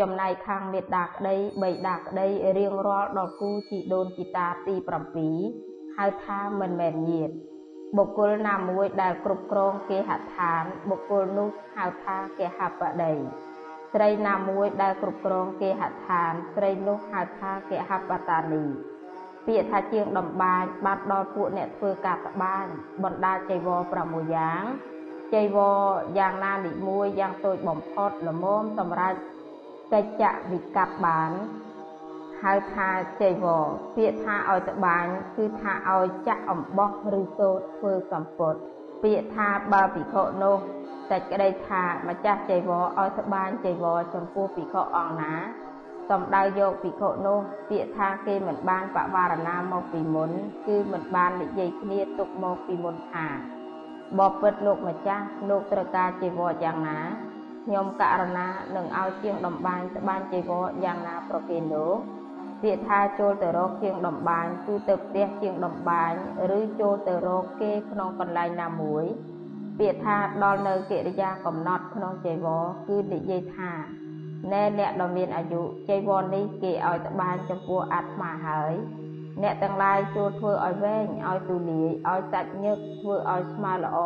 ចំណែកខាងមេដាក្តីបៃតាក្តីរៀងរាល់ដល់គូជីដូនជីតាទី7ហៅថាមិនមែនញាតបុគ្គលណាមួយដែលគ្រប់គ្រងគេហដ្ឋានបុគ្គលនោះហៅថាគេហបតីស្រីណាមួយដែលគ្រប់គ្រងគេហដ្ឋានស្រីនោះហៅថាគេហបតានីពាក្យថាជាងដំបាញបាត់ដល់ពួកអ្នកធ្វើការត្បាញបណ្ដាចៃវរ6យ៉ាងចៃវរយ៉ាងណានិមួយយ៉ាងតូចបំផុតល្មមសម្រាប់ កិច្ចវិកັບបានហៅថាចៃវរពាក្យថាឲ្យត្បាញគឺថាឲ្យចាក់អំបោះឬសូត្រធ្វើសម្ពុតពាក្យថាបើភិក្ខុនោះតែក្តីថាម្ចាស់ចៃវរឲ្យត្បាញចៃវរចំពោះភិក្ខុអង្គណាសំដៅយកភិក្ខុនោះពាក្យថាគេមិនបានបវារណាមកពីមុន គឺមិនបាននិយាយគ្នាទុកមកពីមុនថាបបិទ្ធលោកម្ចាស់លោកត្រូវការជីវរយ៉ាងណា ខ្ញុំករណានឹងឲ្យជាងដំបានត្បាញជីវរយ៉ាងណាប្រគេនលោកពាក្យថាចូលទៅរកជាងដំបានគឺទៅផ្ទះជាងដំបានឬចូលទៅរកគេក្នុងកន្លែងណាមួយ ពាក្យថាដល់នៅកិរិយាកំណត់ក្នុងជីវរគឺនិយាយថាណែអ្នកដ៏មានអាយុជីវរនេះគេឲ្យត្បាញចំពោះអាត្មាហើយអ្នកទាំងឡាយចូលធ្វើឲ្យវែងឲ្យទូលាយឲ្យសាច់ញឹកធ្វើឲ្យស្មើល្អ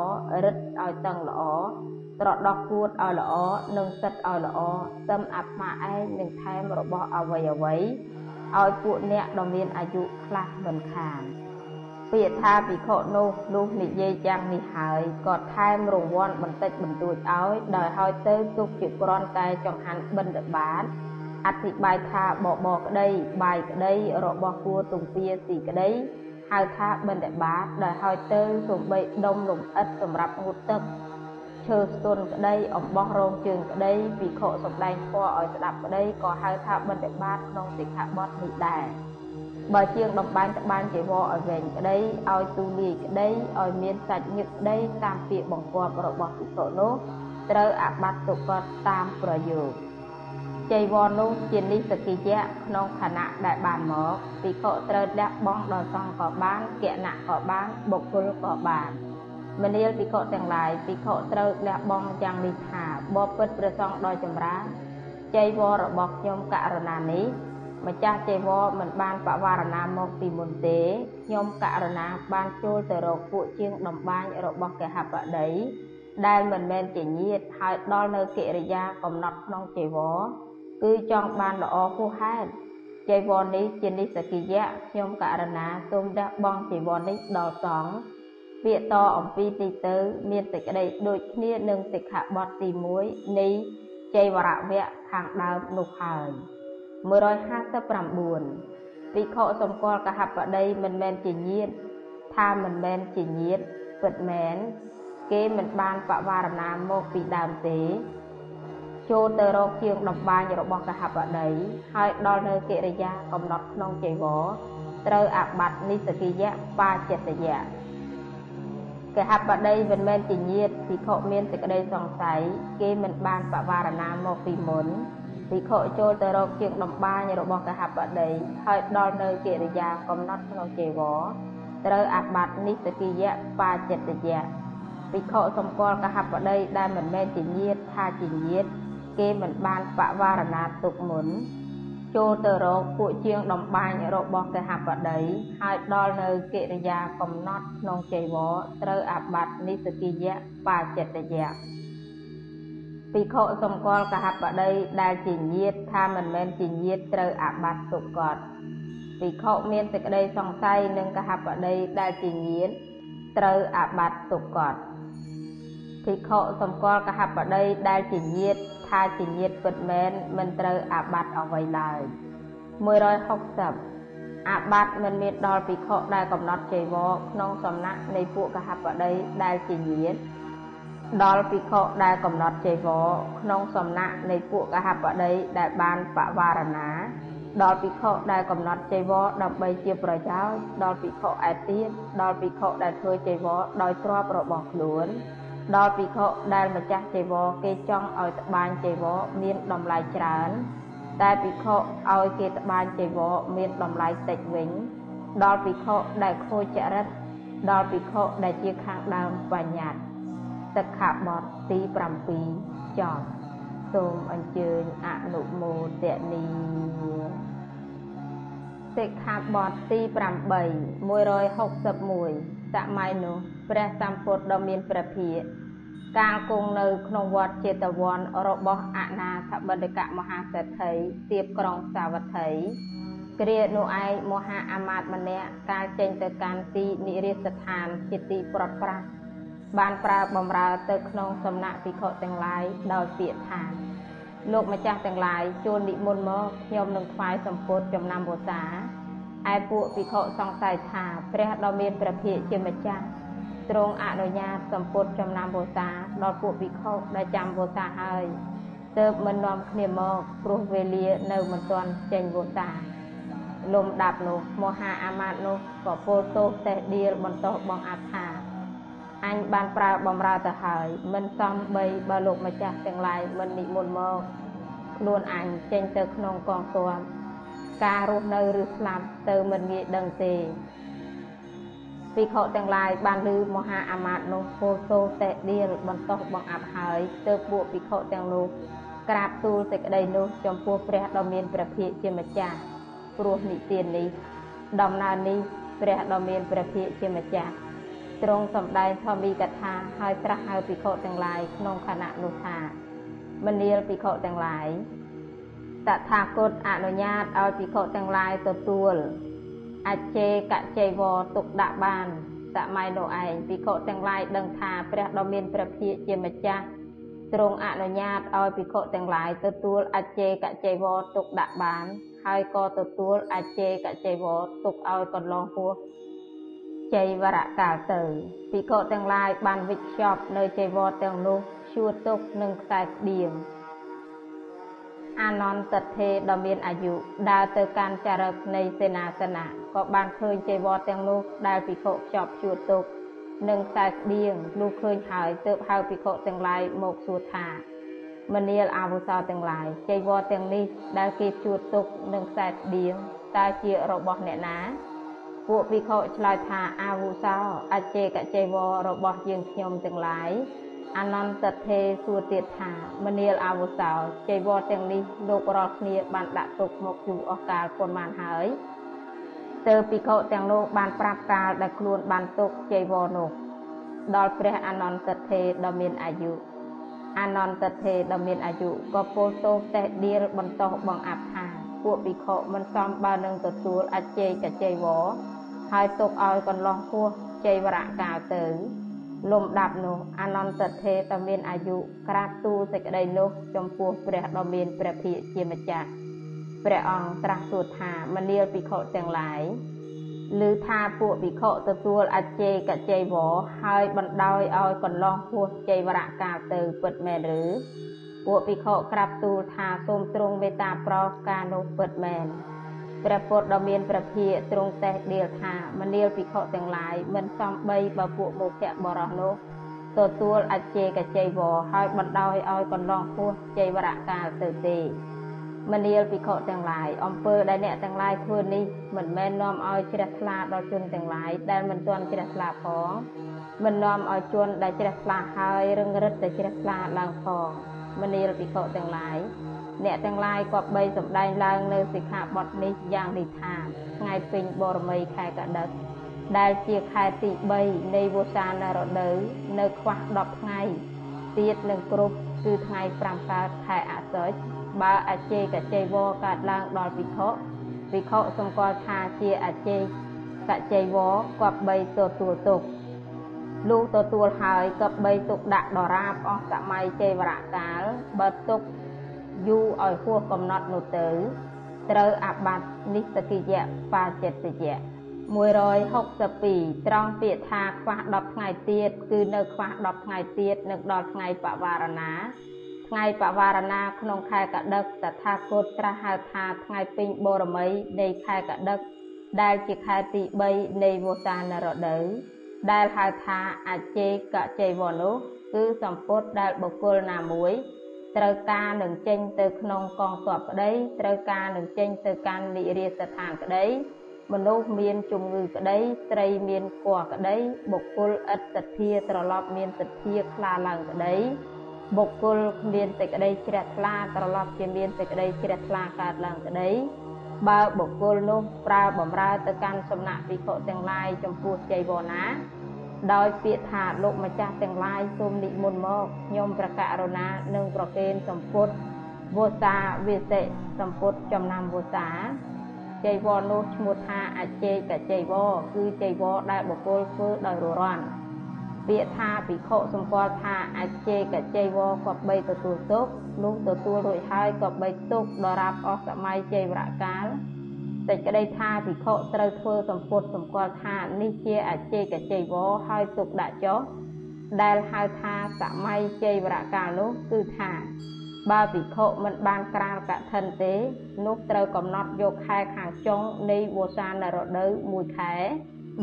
រឹតឲ្យតឹងល្អ ត្រដោះគួតឲ្យល្អនិងសិតឲ្យល្អសឹមអាត្មាឯងនឹងថែមរបស់អ្វីអ្វីឲ្យពួកអ្នកដ៏មានអាយុខ្លះមិនខានពាក្យថាភិក្ខុនោះលុះនិយាយយ៉ាងនេះហើយក៏ថែមរង្វាន់បន្តិចបន្តួចឲ្យដោយឲ្យទៅទុកជាគ្រាន់តែចង្ហាន់បិណ្ឌបាតអធិប្បាយថាបបរក្តីបាយក្តីរបស់គួរទំពាស៊ីក្តីហៅថាបិណ្ឌបាតដែលឲ្យទៅសំបីដុំលំអិតសម្រាប់ងូតទឹក ឈើស្ទុនក្តីអំបោះរងជើងក្តីវិខសំដែងធម៌ឲ្យស្ដាប់ក្តីក៏ហៅថាបិណ្ឌបាតក្នុងសិក្ខាបទនេះដែរបើជាងដំបានត្បាញជីវរឲ្យវែងក្តីឲ្យទូលាយក្តីឲ្យមានសាច់ញឹកក្តីតាមពាក្យបង្គាប់របស់ភិក្ខុនោះត្រូវអាបត្តិទុកតតាមប្រយោគចៃវរនោះជានិសកិយៈក្នុងខណៈដែលបានមកភិក្ខុត្រូវលះបង់ដល់សង្ឃក៏បានគណៈក៏បានបុគ្គលក៏បាន មនាលភិក្ខុទាំងឡាយភិក្ខុត្រូវលះបង់យ៉ាងនេះថាបបិទ្ធព្រះសង្ឃដ៏ចម្រើនចៃវររបស់ខ្ញុំករណានេះម្ចាស់ចៃវរមិនបានបវារណាមកពីមុនទេខ្ញុំករណាបានចូលទៅរកពួកជាងដំបាញរបស់កហបតីដែលមិនមែនជាញាតហើយដល់នៅកិរិយាកំណត់ក្នុងចៃវរគឺចង់បានល្អហួសហេតុចៃវរនេះជានិសកិយៈខ្ញុំករណាសូមដះបង់ចៃវរនេះដល់សង្ឃ ពាក្យតអំពីទីទៅ មានសេចក្តីដូចគ្នានឹងសិក្ខាបទទី1នៃចៃវរវៈខាងដើមនោះហើយ159ភិក្ខុសម្គាល់កហបតីមិនមែនជាញាតថាមិនមែនជាញាតពិតមែនគេមិនបានបវារណាមកពីដើមទេ ចូលទៅរកជាងដំបាញរបស់កហបតីហើយដល់នៅកិរិយាកំណត់ក្នុងចៃវរត្រូវអាបត្តិនិសកិយៈបាចិត្តយៈ កហបតីមិនមែនជាញាតភិក្ខុមានសេចក្តីសង្ស័យគេមិនបានបវារណាមកពីមុនភិក្ខុចូលទៅរកជាងដំបាញរបស់កហបតីហើយដល់នៅកិរិយាកំណត់ក្នុងចៃវរត្រូវអាបត្តិនិសកិយៈបាចិត្តយៈភិក្ខុសម្គាល់កហបតីដែលមិនមែនជាញាតថាជាញាតគេមិនបានបវារណាទុកមុន ចូលទៅរកពួកជាងដំបាញរបស់កហបតីហើយដល់នៅកិរិយាកំណត់ក្នុងចៃវរត្រូវអាបត្តិនិសកិយៈបាចិត្តយៈភិក្ខុសម្គាល់កហបតីដែលជាញាតថាមិនមែនជាញាតត្រូវអាបត្តិទុកកត់ភិក្ខុមានសេចក្តីសង្ស័យនឹងកហបតីដែលជាញាតត្រូវអាបត្តិទុកកត់ភិក្ខុសម្គាល់កហបតីដែលជាញាត ថាជាញាតពិតមែនមិនត្រូវអាបត្តិអ្វីឡើយ160អាបត្តិមិនមានដល់ភិក្ខុដែលកំណត់ចៃវរក្នុងសំណាក់នៃពួកកហបតីដែលជាញាតដល់ភិក្ខុដែលកំណត់ចៃវរក្នុងសំណាក់នៃពួកកហបតីដែលបានបវារណាដល់ភិក្ខុដែលកំណត់ចៃវរដើម្បីជាប្រយោជន៍ដល់ភិក្ខុឯទៀតដល់ភិក្ខុដែលធ្វើចៃវរដោយទ្រព្យរបស់ខ្លួន ដល់ភិក្ខុដែលម្ចាស់ចីវរគេចង់ឲ្យត្បាញចីវរមានតម្លៃច្រើន តែភិក្ខុឲ្យគេត្បាញចីវរមានតម្លៃតិចវិញ ដល់ភិក្ខុដែលខូចចរិតដល់ភិក្ខុដែលជាខាងដើមបញ្ញត្តិសិក្ខាបទទី7ចប់សូមអញ្ជើញអនុមោទនីសិក្ខាបទទី8 161សម័យនោះព្រះសម្ពុទ្ធដ៏មានព្រះភិក្ខ កាលគង់នៅក្នុងវត្តចេតវ័នរបស់អនាថបណ្ឌិកមហាសេដ្ឋីទៀបក្រុងសាវត្ថីគ្រានោះឯងមហាអាមាត្យម្នាក់កាលចេញទៅកាន់ទីនិរិសស្ថានជាទីប្រត់ប្រាស់បានប្រើបំរើទៅក្នុងសំណាក់ភិក្ខុទាំងឡាយដោយពាក្យថាលោកម្ចាស់ទាំងឡាយជួននិមន្តមកខ្ញុំនឹងថ្វាយសម្ពុតចំណាំវសាឯពួកភិក្ខុសង្ស័យថាព្រះដ៏មានព្រះភិក្ខជាម្ចាស់ ទ្រង់អនុញ្ញាតសម្ពុតចំណាំវសាដល់ពួកភិក្ខុដែលចាំវសាហើយទើបមិននាំគ្នាមកព្រោះវេលានៅមិនទាន់ចេញវសាលំដាប់នោះមហាអាមាត្យនោះក៏ពោលទោសតេះដៀលបន្តបងអាថាអញបានប្រើបំរើទៅហើយ មិនសំបីបើលោកម្ចាស់ទាំងឡាយមិននិមន្តមកខ្លួនអញចេញទៅក្នុងកងទ័ពការរស់នៅឬស្លាប់ទៅមិនងាយដឹងទេ ភិក្ខុទាំងឡាយបានឮមហាអាមាត្យនោះពោលទោសតេដៀលបន្តបងអាប់ហើយទើបពួកភិក្ខុទាំងនោះក្រាបទូលសេចក្តីនោះចំពោះព្រះដ៏មានព្រះភិក្ខជាម្ចាស់ព្រោះនិទាននេះដំណើរនេះព្រះដ៏មានព្រះភិក្ខជាម្ចាស់ទ្រង់សម្ដែងធម្មីកថាហើយត្រាស់ហៅភិក្ខុទាំងឡាយក្នុងខណៈនោះថាមនាលភិក្ខុទាំងឡាយតថាគតអនុញ្ញាតឲ្យភិក្ខុទាំងឡាយទទួល អចេកចៃវរទុកដាក់បានសម័យនោះឯងភិក្ខុទាំងឡាយដឹងថាព្រះដ៏មានព្រះភិក្ខជាម្ចាស់ទ្រង់អនុញ្ញាតឲ្យភិក្ខុទាំងឡាយទទួលអចេកចៃវរទុកដាក់បាន ហើយក៏ទទួលអចេកចៃវរទុកឲ្យកន្លងពោះចៃវរៈកាលទៅភិក្ខុទាំងឡាយបានវិច្ឆប់នៅចៃវរទាំងនោះឈួរទុកនឹងខ្សែស្បៀងអានន្តថេដ៏មានអាយុដើរទៅកាន់ចារឹកនៃសេនាសនៈ ក៏បានឃើញចៃវរទាំងនោះដែលភិក្ខុខ្ចប់ឈួរទុកនឹងខ្សែស្បៀងលុះឃើញហើយទើបហៅភិក្ខុទាំងឡាយមកសួរថាមនាលអាវុសោទាំងឡាយចៃវរទាំងនេះដែលគេជួតទុកនឹងខ្សែស្បៀងតើជារបស់អ្នកណា ពួកភិក្ខុឆ្លើយថាអាវុសោអចេកចៃវររបស់យើងខ្ញុំទាំងឡាយអនន្តថេសួរទៀតថាមនាលអាវុសោចៃវរទាំងនេះលោករាល់គ្នាបានដាក់ទុកមកយូរអស់កាលប៉ុន្មានហើយ ទើបភិក្ខុទាំងនោះបានប្រាប់កាលដែលខ្លួនបានទុកចៃវរនោះដល់ព្រះអនន្តថេដ៏មានអាយុអនន្តថេដ៏មានអាយុក៏ពោលទោសតេះដៀលបន្តបងអាប់ថាពួកភិក្ខុមិនសមបើនឹងទទួលអចេកចៃវរហើយទុកឲ្យកន្លោះពោះចៃវរៈកាលទៅលំដាប់នោះអនន្តថេដ៏មានអាយុក្រាបទូលសេចក្តីនោះចំពោះព្រះដ៏មានព្រះភិក្ខជាម្ចាស់ ព្រះអង្គត្រាស់សួរថាមនាលភិក្ខុទាំងឡាយឬថាពួកភិក្ខុទទួលអចេកចៃវរហើយបណ្ដោយឲ្យកន្លោះពោះចៃវរៈកាលទៅពិតមែនឬពួកភិក្ខុក្រាបទូលថាសូមទ្រង់មេត្តាប្រោសការនោះពិតមែនព្រះពុទ្ធដ៏មានព្រះភិក្ខទ្រង់តេះដៀលថាមនាលភិក្ខុទាំងឡាយមិនសំបីបើពួកមុខៈបរោះនោះទទួលអចេកចៃវរហើយបណ្ដោយឲ្យកន្លងពោះចៃវរៈកាលទៅទេ មនាលភិក្ខុទាំងឡាយអំពើដែលអ្នកទាំងឡាយធ្វើនេះមិនមែននាំឲ្យជ្រះថ្លាដល់ជនទាំងឡាយដែលមិនទាន់ជ្រះថ្លាផងមិននាំឲ្យជនដែលជ្រះថ្លាហើយរឹងរិតតែជ្រះថ្លាឡើងផងមនាលភិក្ខុទាំងឡាយអ្នកទាំងឡាយក៏បីសម្ដែងឡើងនៅសិក្ខាបទនេះយ៉ាងនេះថាថ្ងៃពេញបរមីខែកដិកដែលជាខែទី3នៃវស្សានរដូវនៅខ្វះ10ថ្ងៃទៀតនឹងគ្រប់គឺថ្ងៃ5កើតខែអសុច បើអចេកចៃវរកើតឡើងដល់ភិក្ខុភិក្ខុសម្គាល់ថាជាអចេកចៃវរគប្បីទទួលទុកលុះទទួលហើយគប្បីទុកដាក់ដរាបអស់សម័យចេវរៈកាលបើទុកយូរឲ្យហួសកំណត់នោះទៅត្រូវអាបត្តិនិស្សកិយៈបាចិត្តយៈ162ត្រង់ពាក្យថាខ្វះ10ថ្ងៃទៀតគឺនៅខ្វះ10ថ្ងៃទៀតនឹងដល់ថ្ងៃបវារណា ថ្ងៃបវារណាក្នុងខែកដិកតថាគតត្រាស់ហៅថាថ្ងៃពេញបរមីនៃខែកដិកដែលជាខែទី3នៃវស្សានរដូវដែលហៅថាអចេកចៃវរនោះគឺសម្ពុតដែលបុគ្គលណាមួយត្រូវការនឹងចេញទៅក្នុងកងទ័ពក្តីត្រូវការនឹងចេញទៅកាន់និរិយស្ថានក្តីមនុស្សមានជំងឺក្តីស្រីមានគភ៌ក្តីបុគ្គលឥតសទ្ធាត្រឡប់មានសទ្ធាខ្លាឡើងក្តី បុគ្គលមានសេចក្តីជ្រះថ្លាត្រឡប់ជាមានសេចក្តីជ្រះថ្លាកើតឡើងក្តីបើបុគ្គលនោះប្រើបំរើទៅកាន់សំណាក់ភិក្ខុទាំងឡាយចំពោះចៃវរណាដោយពាក្យថាលោកម្ចាស់ទាំងឡាយសូមនិមន្តមកខ្ញុំប្រកាសរណានឹងប្រគេនសម្ពុតវោសាវិសិសម្ពុតចំណាំវោសាចៃវរនោះឈ្មោះថាអចេកចៃវរគឺចៃវរដែលបុគ្គលធ្វើដោយររន់ ពាក្យថាភិក្ខុសម្គាល់ថាអចេកចៃវរក៏បីទទួលទុកនោះទទួលរួចហើយក៏បីទុកដរាបអស់សម័យចៃវរកាលសេចក្តីថាភិក្ខុត្រូវធ្វើសម្ពុតសម្គាល់ថានេះជាអចេកចៃវរហើយទុកដាក់ចុះដែលហៅថាសម័យចៃវរកាលនោះគឺថាបើភិក្ខុមិនបានក្រាលកឋិនទេនោះត្រូវកំណត់យកខែខាងចុងនៃវស្សានរដូវមួយខែ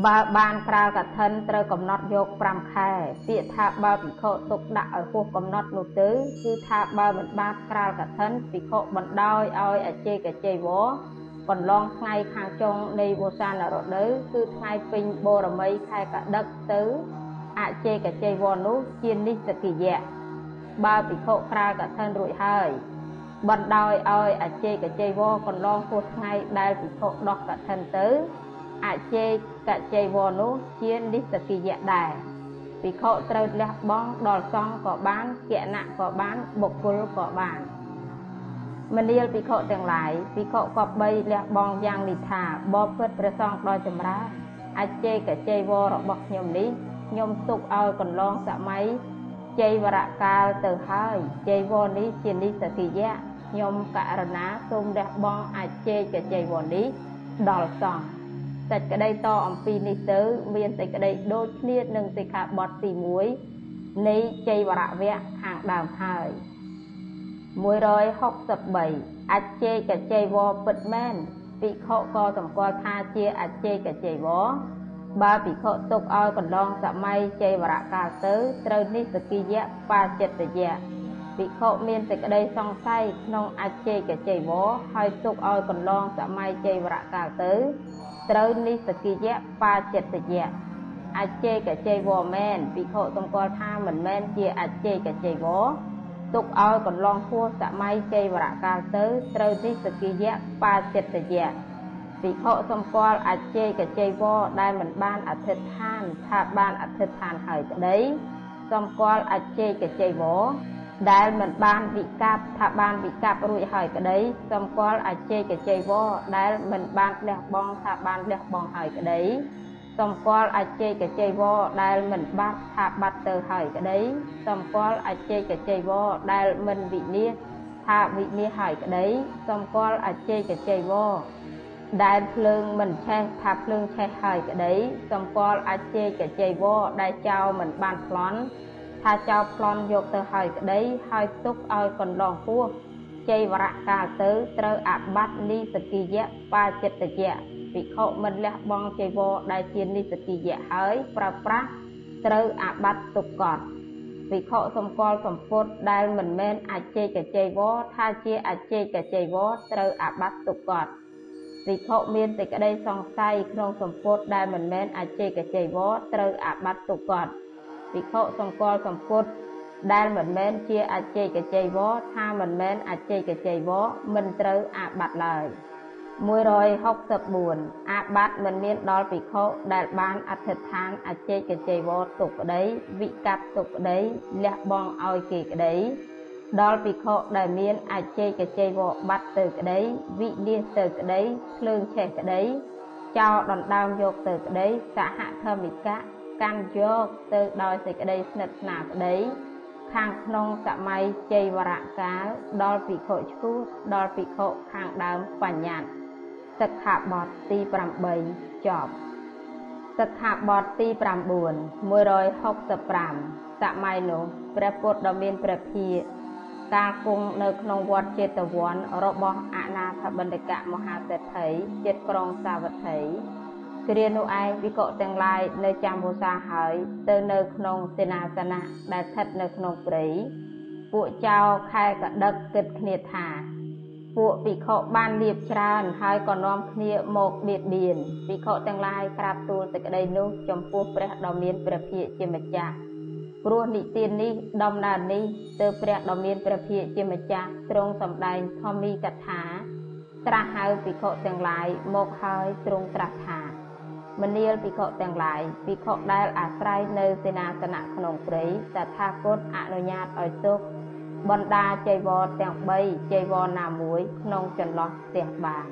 បើបានក្រាលកឋិនត្រូវកំណត់យក5ខែពាក្យថាបើភិក្ខុទុកដាក់ឲ្យហួសកំណត់នោះទៅគឺថាបើមិនបានក្រាលកឋិនភិក្ខុបណ្ដោយឲ្យអចេកជ័យវរកន្លងថ្ងៃខាងចុងនៃវស្សានរដូវគឺថ្ងៃពេញបូរមីខែកដឹកទៅអចេកជ័យវរនោះជានិស្សកិយៈបើភិក្ខុក្រាលកឋិនរួចហើយបណ្ដោយឲ្យអចេកជ័យវរកន្លងហួសថ្ងៃដែលភិក្ខុដោះកឋិនទៅ អចេកជ័យវរនោះជានិស្សកិយៈដែរភិក្ខុត្រូវលះបង់ដល់សង្ឃក៏បានគណៈក៏បានបុគ្គលក៏បានមនាលភិក្ខុទាំងឡាយភិក្ខុក៏បីលះបង់យ៉ាងនេះថាបបពិតព្រះសង្ឃដ៏ចម្រើនអចេកជ័យវររបស់ខ្ញុំនេះខ្ញុំទុកឲ្យកន្លងសម័យជ័យវរកាលទៅហើយជ័យវរនេះជានិស្សកិយៈខ្ញុំករណាសូមលះបង់អចេកជ័យវរនេះដល់សង្ឃ សេចក្តីតអំពីនេះទៅ មានសេចក្តីដូចគ្នានឹងសិក្ខាបទទី1នៃជ័យវរវៈខាងដើមហើយ163អចេកជ័យវរពិតមែនភិក្ខុក៏សម្គាល់ថាជាអចេកជ័យវរបើភិក្ខុទុកឲ្យកន្លងសម័យជ័យវរកាលទៅត្រូវនិសកិយៈបាចិត្តយៈភិក្ខុមានសេចក្តីសង្ស័យក្នុងអចេកជ័យវរហើយទុកឲ្យកន្លងសម័យជ័យវរកាលទៅ ត្រូវនិសកិយៈបាចិត្តយៈអចេកជ័យវរមែនភិក្ខុសម្គាល់ថាមិនមែនជាអចេកជ័យវរទុកឲ្យកន្លងហួសសម័យជ័យវរកាលទៅត្រូវនិសកិយៈបាចិត្តយៈភិក្ខុសម្គាល់អចេកជ័យវរដែលមិនបានអធិដ្ឋានថាបានអធិដ្ឋានហើយក្តីសម្គាល់អចេកជ័យវរ ដែលមិនបានវិកັບថាបានវិកັບរួចហើយក្តីសម្គាល់អចេកជ័យវរដែលមិនបានលះបង់ថាបានលះបង់ហើយក្តីសម្គាល់អចេកជ័យវរដែលមិនបាត់ថាបាត់ទៅហើយក្តីសម្គាល់អចេកជ័យវរដែលមិនវិនិច្ឆ័យថាវិនិច្ឆ័យហើយក្តីសម្គាល់អចេកជ័យវរដែលភ្លើងមិនឆេះថាភ្លើងឆេះហើយក្តីសម្គាល់អាចជេកជ័យវរដែលចោលមិនបានប្លន់ ថាចោលប្លន់យកទៅហើយក្តីហើយទុកឲ្យកន្លងពោះជ័យវរៈកាលទៅត្រូវអាបត្តិនីសគិយៈបាចិត្តយៈភិក្ខុមិនលះបង់ជ័យវរដែលជានិសគិយៈហើយប្រើប្រាស់ត្រូវអាបត្តិទុកកត់ភិក្ខុសម្គាល់សម្ពុតដែលមិនមែនអាចជេកជ័យវរថាជាអាចជេកជ័យវរត្រូវអាបត្តិទុកកត់ភិក្ខុមានសេចក្តីសង្ស័យក្នុងសម្ពុតដែលមិនមែនអចេកជ័យវរត្រូវអាបត្តិទុកគាត់ ភិក្ខុសម្គាល់សម្ពុតដែលមិនមែនជាអចេកជ័យវរថាមិនមែនអចេកជ័យវរមិនត្រូវអាបត្តិឡើយ164អាបត្តិមិនមានដល់ភិក្ខុដែលបានអធិដ្ឋានអចេកជ័យវរទុកក្តីវិកັບទុកក្តីលះបង់ឲ្យគេក្តីដល់ភិក្ខុដែលមានអចេកជ័យវបាត់ទៅក្តីវិនិច្ឆ័យទៅក្តីភ្លើងឆេះក្តីចោលដណ្ដើមយកទៅក្តីសហធម្មិកៈ កាន់យកទៅដោយសេចក្តីស្និទ្ធស្នាលក្តីខាងក្នុងសម័យជ័យវរៈកាលដល់ភិក្ខុឈ្គូដល់ភិក្ខុខាងដើមបញ្ញត្តិសិក្ខាបទទី8ចប់សិក្ខាបទទី9 165សម័យនោះព្រះពុទ្ធដ៏មានព្រះភិក្ខការគង់នៅក្នុងវត្តចេតវ័នរបស់អនាថបណ្ឌិកមហាសេដ្ឋីចិត្តក្រុងសាវត្ថី គ្រានោះឯងវិកុទាំងឡាយនៅចាំវសាហើយ ទៅនៅក្នុងសេនាសនៈដែលស្ថិតនៅក្នុងព្រៃពួកចៅខែកដឹកគិតគ្នាថាពួកភិក្ខុបានលៀបច្រើនហើយក៏នាំគ្នាមកបៀតបៀនភិក្ខុទាំងឡាយក្រាបទូលសេចក្តីនោះចំពោះព្រះដ៏មានព្រះភិក្ខជាម្ចាស់ព្រោះនិទាននេះដំណើរនេះទើបព្រះដ៏មានព្រះភិក្ខជាម្ចាស់ទ្រង់សម្ដែងធម្មីកថាត្រាស់ហៅភិក្ខុទាំងឡាយមកហើយទ្រង់ត្រាស់ថា មនាលភិក្ខុទាំងឡាយភិក្ខុដែលអាស្រ័យនៅសេនាសនៈក្នុងព្រៃតថាគតអនុញ្ញាតឲ្យទុកបណ្ដាចៃវរទាំង3ចៃវរណាមួយក្នុងចន្លោះផ្ទះបាន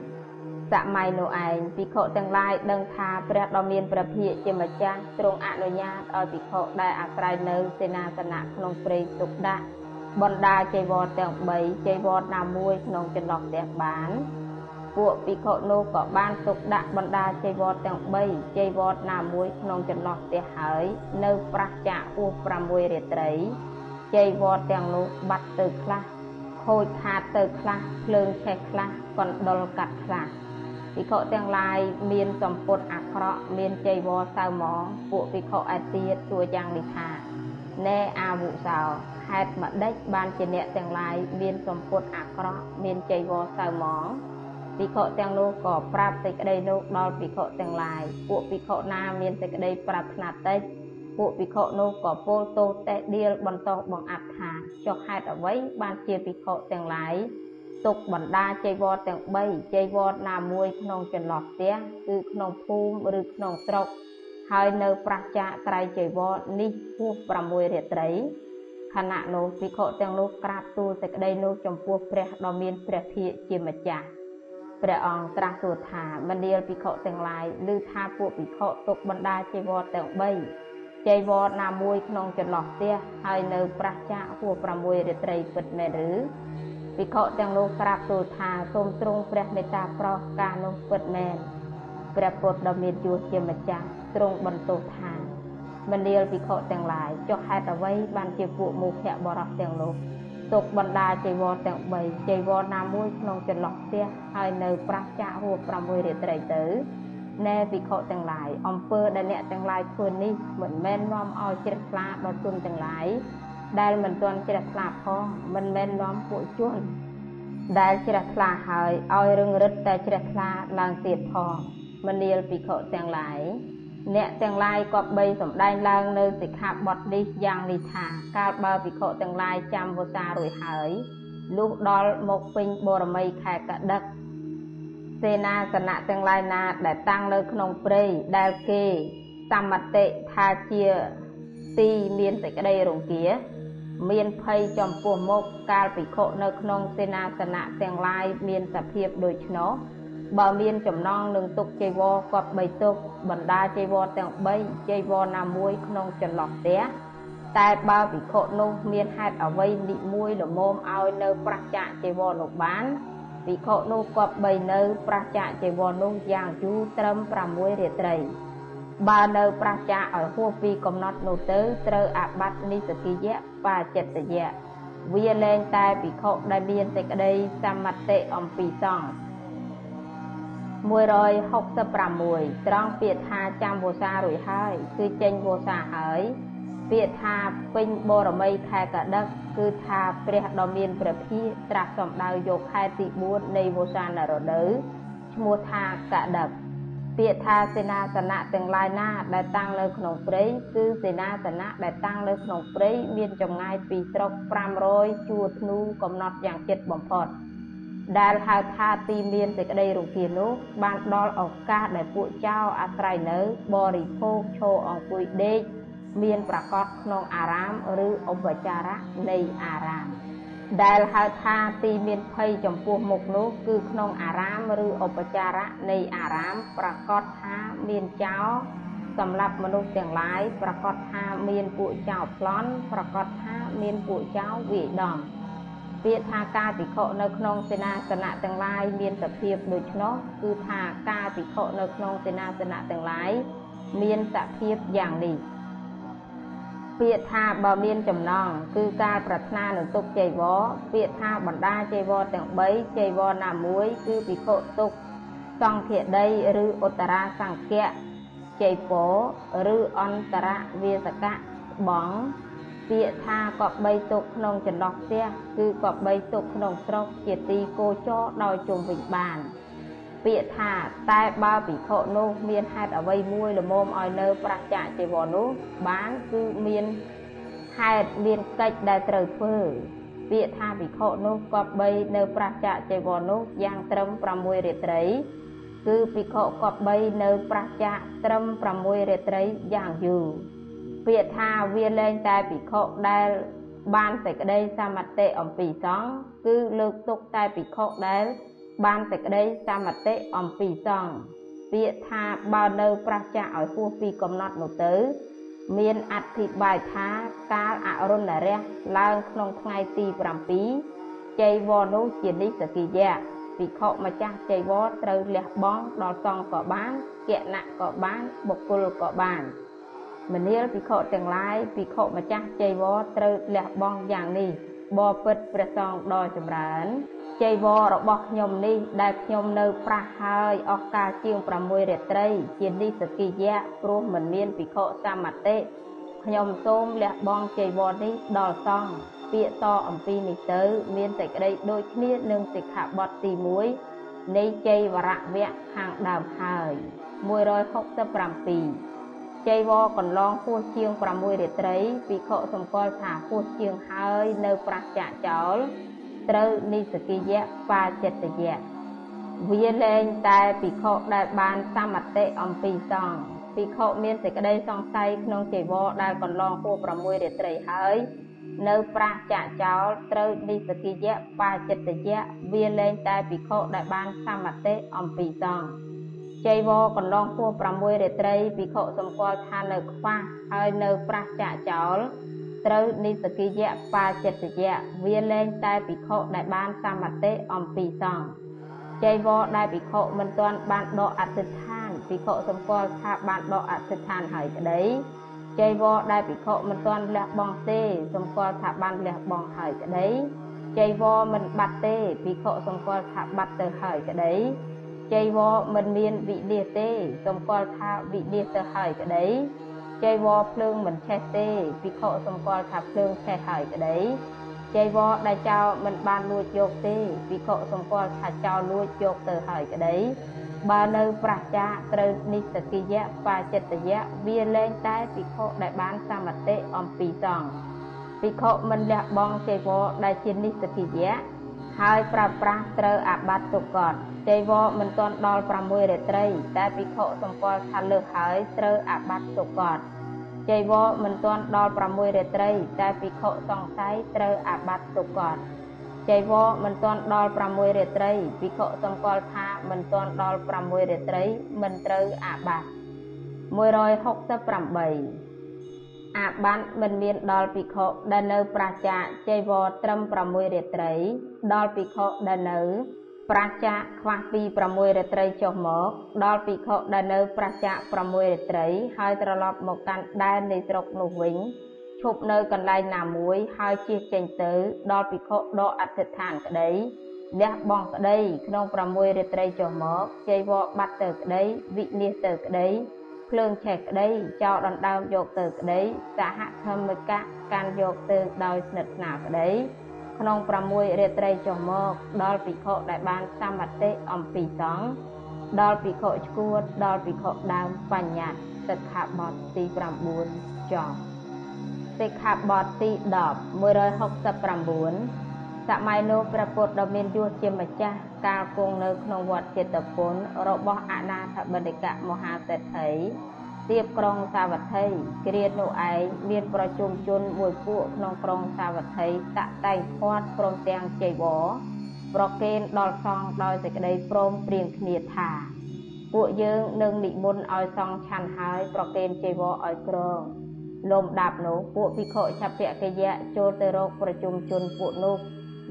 សម័យនោះឯងភិក្ខុទាំងឡាយដឹងថាព្រះដ៏មានព្រះភិក្ខជាម្ចាស់ទ្រង់អនុញ្ញាតឲ្យភិក្ខុដែលអាស្រ័យនៅសេនាសនៈក្នុងព្រៃទុកដាក់បណ្ដាចៃវរទាំង3ចៃវរណាមួយក្នុងចន្លោះផ្ទះបាន ពួកភិក្ខុនោះក៏បានទុកដាក់បណ្ដាចៃវរទាំង3ចៃវរណាមួយក្នុងចន្លោះផ្ទះហើយ នៅប្រះចាកហួស6រាត្រីចៃវរទាំងនោះបាត់ទៅខ្លះខូចខាតទៅខ្លះភ្លើងឆេះខ្លះកណ្ដុលកាត់ខ្លះភិក្ខុទាំងឡាយមានសម្ពុតអាក្រក់មានចៃវរសៅហ្មងពួកភិក្ខុឯទៀតសួរយ៉ាងនេះថាណែអាវុសោហេតុម្ដេចបានជាអ្នកទាំងឡាយមានសម្ពុតអាក្រក់មានចៃវរសៅហ្មង ភិក្ខុទាំងនោះក៏ប្រាប់សេចក្តីនោះដល់ភិក្ខុទាំងឡាយពួកភិក្ខុណាមានសេចក្តីប្រាថ្នាតិចពួកភិក្ខុនោះក៏ពោលទោសតេះដៀលបន្តបង្អាប់ថាចុះហេតុអ្វីបានជាភិក្ខុទាំងឡាយទុកបណ្ដាចៃវរទាំង3ចៃវរណាមួយក្នុងចន្លោះផ្ទះគឺក្នុងភូមិឬក្នុងស្រុកហើយនៅប្រះចាកត្រៃចៃវរនេះហួស6រាត្រីខណៈនោះភិក្ខុទាំងនោះក្រាបទូលសេចក្តីនោះចំពោះព្រះដ៏មានព្រះភិក្ខជាម្ចាស់ ព្រះអង្គត្រាស់សួរថាមនាលភិក្ខុទាំងឡាយឮថាពួកភិក្ខុទុកបណ្ដាចៃវរទាំង3ចៃវរណាមួយក្នុងចន្លោះផ្ទះហើយនៅប្រះចាកហួស6រាត្រីពិតមែនឬភិក្ខុទាំងនោះក្រាបទូលថាសូមទ្រង់ព្រះមេត្តាប្រោសការនោះពិតមែនព្រះពុទ្ធដ៏មានជួសជាម្ចាស់ទ្រង់បន្ទោសថាមនាលភិក្ខុទាំងឡាយចុះហេតុអ្វីបានជាពួកមោភៈបរោះទាំងនោះ ទុកបណ្ដាចៃវរទាំង3ចៃវរណាមួយក្នុងចន្លោះផ្ទះហើយនៅប្រះចាក់ហួស6រាត្រីទៅណែភិក្ខុទាំងឡាយអំពើដែលអ្នកទាំងឡាយធ្វើនេះមិនមែននាំឲ្យជ្រះថ្លាដល់ជនទាំងឡាយដែលមិនទាន់ជ្រះថ្លាផងមិនមែននាំពួកជនដែលជ្រះថ្លាហើយឲ្យរឹងរិតតែជ្រះថ្លាឡើងទៀតផងមនាលភិក្ខុទាំងឡាយ អ្នកទាំងឡាយក៏បីសម្ដែងឡើងនៅសិក្ខាបទនេះយ៉ាងនេះថាកាលបើភិក្ខុទាំងឡាយចាំវសារួចហើយលុះដល់មកពេញបរមីខែកដឹកសេនាសនៈទាំងឡាយណាដែលតាំងនៅក្នុងព្រៃដែលគេសមតិថាជាទីមានសេចក្តីរង្គាមានភ័យចំពោះមុខកាលភិក្ខុនៅក្នុងសេនាសនៈទាំងឡាយមានសភាពដូច្នោះ បើមានចំណងនឹងទុកចីវរគាត់បីទុកបណ្ដាចីវរទាំង3ចីវរណាមួយក្នុងចន្លោះផ្ទះតែបើភិក្ខុនោះមានហេតុអ្វីនិមួយល្មមឲ្យនៅប្រះចាកចីវរនោះបានភិក្ខុនោះគាត់បីនៅប្រះចាកចីវរនោះយ៉ាងយូរត្រឹម6រាត្រីបើនៅប្រះចាកឲ្យហួសពីកំណត់នោះទៅត្រូវអាបត្តិនិសកិយៈបាចិត្តយៈវាលែងតែភិក្ខុដែលមានសេចក្តីសមតិអំពីសង្ឃ 166ត្រង់ពាក្យថាចាំវោសារួចហើយ គឺចេញវោសាហើយពាក្យថាពេញបរមីខែកដឹកគឺថាព្រះដ៏មានព្រះភិក្ខត្រាស់សំដៅយកខែទី4នៃវោសានរដូវឈ្មោះថាកដឹកពាក្យថាសេនាសនៈទាំងឡាយណាដែលតាំងនៅក្នុងព្រៃគឺសេនាសនៈដែលតាំងនៅក្នុងព្រៃមានចម្ងាយពីស្រុក500ជួរធ្នូកំណត់យ៉ាងជិតបំផុត ដែលហៅថាទីមានសេចក្តីរងានោះបានដល់ឱកាសដែលពួកចៅអាស្រ័យនៅបរិភោគឈរអង្គុយដេកមានប្រកបក្នុងអារាមឬឧបចារៈនៃអារាមដែលហៅថាទីមានភ័យចំពោះមុខនោះគឺក្នុងអារាមឬឧបចារៈនៃអារាមប្រកាសថាមានចោលសម្រាប់មនុស្សទាំងឡាយប្រកាសថាមានពួកចោលប្លន់ប្រកាសថាមានពួកចោលវាយដំ ពាក្យថាការពិខុនៅក្នុងសេនាសនៈទាំងឡាយមានសភាពដូច្នោះគឺថាការពិខុនៅក្នុងសេនាសនៈទាំងឡាយមានសភាពយ៉ាងនេះពាក្យថាបើមានចំណងគឺការប្រាថ្នានឹងទុកចៃវរពាក្យថាបណ្ដាចៃវរទាំង3ចៃវរណាមួយគឺភិក្ខុទុកសង្ឃាដីឬឧត្តរាសង្ឃៈចៃពោឬអន្តរវាសកៈបង ពាក្យថាកបីទុកក្នុងចន្លោះផ្ទះគឺកបីទុកក្នុងស្រុកជាទីគោចរដោយជុំវិញបាន ពាក្យថាតែបើភិក្ខុនោះមានហេតុអ្វីមួយល្មមឲ្យនៅប្រះចាកជីវរនោះបានគឺមានហហេតុមានកិច្ចដែលត្រូវធ្វើពាក្យថាភិក្ខុនោះគប្បីនៅប្រះចាកចីវរនោះយ៉ាងត្រឹម6រាត្រីគឺភិក្ខុគប្បីនៅប្រះចាកត្រឹម6រាត្រីយ៉ាងយូរ ពាក្យថាវាលែងតែភិក្ខុដែលបានសេចក្តីសមតិអំពីសង្ឃគឺលើកទុកតែភិក្ខុដែលបានសេចក្តីសមតិអំពីសង្ឃពាក្យថាបើនៅប្រះចាកឲ្យហួសពីកំណត់នោះទៅ មានអធិប្បាយថាកាលអរុណរះឡើងក្នុងថ្ងៃទី7ចៃវរនោះជានិសកិយៈភិក្ខុម្ចាស់ចៃវរត្រូវលះបង់ដល់សង្ឃក៏បានគណៈក៏បានបុគ្គលក៏បាន មនាលភិក្ខុទាំងឡាយភិក្ខុម្ចាស់ចៃវរត្រូវលះបង់យ៉ាងនេះបបិទ្ធព្រះសង្ឃដ៏ចម្រើនចៃវររបស់ខ្ញុំនេះដែលខ្ញុំនៅប្រះហើយអស់កាលជាង6រាត្រី ជានិសកិយៈព្រោះមិនមានភិក្ខុសមតិខ្ញុំសូមលះបង់ចៃវរនេះដល់សង្ឃពាក្យតអំពីនេះទៅ មានសេចក្តីដូចគ្នានឹងសិក្ខាបទទី1នៃចៃវរៈវៈខាងដើមហើយ167 ចៃវរកន្លងហួសជាង6រាត្រីភិក្ខុសម្គាល់ថាហួសជាងហើយនៅប្រះចាកចោលត្រូវនិសកិយៈបាចិត្តយៈវាលែងតែភិក្ខុដែលបានសមតិអំពីសង្ឃភិក្ខុមានសេចក្តីសង្ស័យក្នុងចៃវរដែលកន្លងហួស6រាត្រីហើយនៅប្រះចាកចោលត្រូវនិសកិយៈបាចិត្តយៈវាលែងតែភិក្ខុដែលបានសមតិអំពីសង្ឃ ចៃវរកន្លងហួស6រាត្រីភិក្ខុសម្គាល់ថានៅខ្វះហើយនៅប្រះចាកចោលត្រូវនិសកិយៈបាចិត្តយៈវាលែងតែភិក្ខុដែលបានសមតិអំពីសង្ឃចៃវរដែលភិក្ខុមិនទាន់បានដកអធិដ្ឋានភិក្ខុសម្គាល់ថាបានដកអធិដ្ឋានហើយក្តីចៃវរដែលភិក្ខុមិនទាន់លះបង់ទេសម្គាល់ថាបានលះបង់ហើយក្តីចៃវរមិនបាត់ទេភិក្ខុសម្គាល់ថាបាត់ទៅហើយក្តី ចៃវរមិនមានវិនិច្ឆ័យទេសម្គាល់ថាវិនិច្ឆ័យទៅហើយក្តីចៃវរភ្លើងមិនឆេះទេភិក្ខុសម្គាល់ថាភ្លើងឆេះហើយក្តីចៃវរដែលចោលមិនបានលួចយកទេភិក្ខុសម្គាល់ថាចោលលួចយកទៅហើយក្តីបើនៅប្រះចាត្រូវនិសកិយៈបាចិត្តយៈវាលែងតែភិក្ខុដែលបានសមតិអំពីសង្ឃភិក្ខុមិនលះបង់ចៃវរដែលជានិសកិយៈហើយប្រើប្រាស់ត្រូវអាបត្តិទុកត ចៃវរមិនទាន់ដល់6រាត្រី តែភិក្ខុសម្គាល់ថាលើសហើយត្រូវអាបត្តិទុកតចៃវរមិនទាន់ដល់6រាត្រី តែភិក្ខុសង្ស័យត្រូវអាបត្តិទុកតចៃវរមិនទាន់ដល់6រាត្រីភិក្ខុសម្គាល់ថាមិនទាន់ដល់6រាត្រីមិនត្រូវអាបត្តិ168អាប័នមិនមានដល់ភិក្ខុដែលនៅប្រចាចៃវរត្រឹម6រាត្រី ដល់ភិក្ខុដែលនៅ ប្រចាខ្វះពី6រាត្រីចុះមក ដល់ភិក្ខុដែលនៅប្រចា6រាត្រី ហើយត្រឡប់មកកាន់ដែននៃស្រុកនោះវិញឈប់នៅកន្លែងណាមួយហើយជិះចេញទៅ ដល់ភិក្ខុដកអធិដ្ឋានក្តីលះបង់ក្តីក្នុង6រាត្រីចុះមកចៃវរបាត់ទៅក្តីវិនិច្ឆ័យទៅក្តីភ្លើងឆេះក្តីចោលដណ្ដើមយកទៅក្តីសហធម្មិកៈកាន់យកទៅដោយស្និទ្ធស្នាលក្តី ក្នុង6រាត្រីចុះមកដល់ភិក្ខុដែលបានសមតិអំពីសង្ឃដល់ភិក្ខុឈួតដល់ភិក្ខុដើមបញ្ញត្តិសិក្ខាបទទី9ចប់សិក្ខាបទទី10 169សម័យនោះព្រះពុទ្ធដ៏មានយសជាម្ចាស់កាលគង់នៅក្នុងវត្តចេតពុនរបស់អនាថបនិកមហាសេដ្ឋី ទៀបក្រុងសាវត្ថីគ្រានោះឯងមានប្រជុំជនមួយពួកក្នុងក្រុងសាវត្ថីតាក់តែងផាត់ព្រមទាំងចៃវរប្រគេនដល់សង្ឃដោយសេចក្តីព្រមព្រៀងគ្នាថាពួកយើងនឹងនិមន្តឲ្យសង្ឃឆាន់ហើយប្រគេនចៃវរឲ្យក្រងលំដាប់នោះពួកភិក្ខុឆភកិយៈចូលទៅរកប្រជុំជនពួកនោះ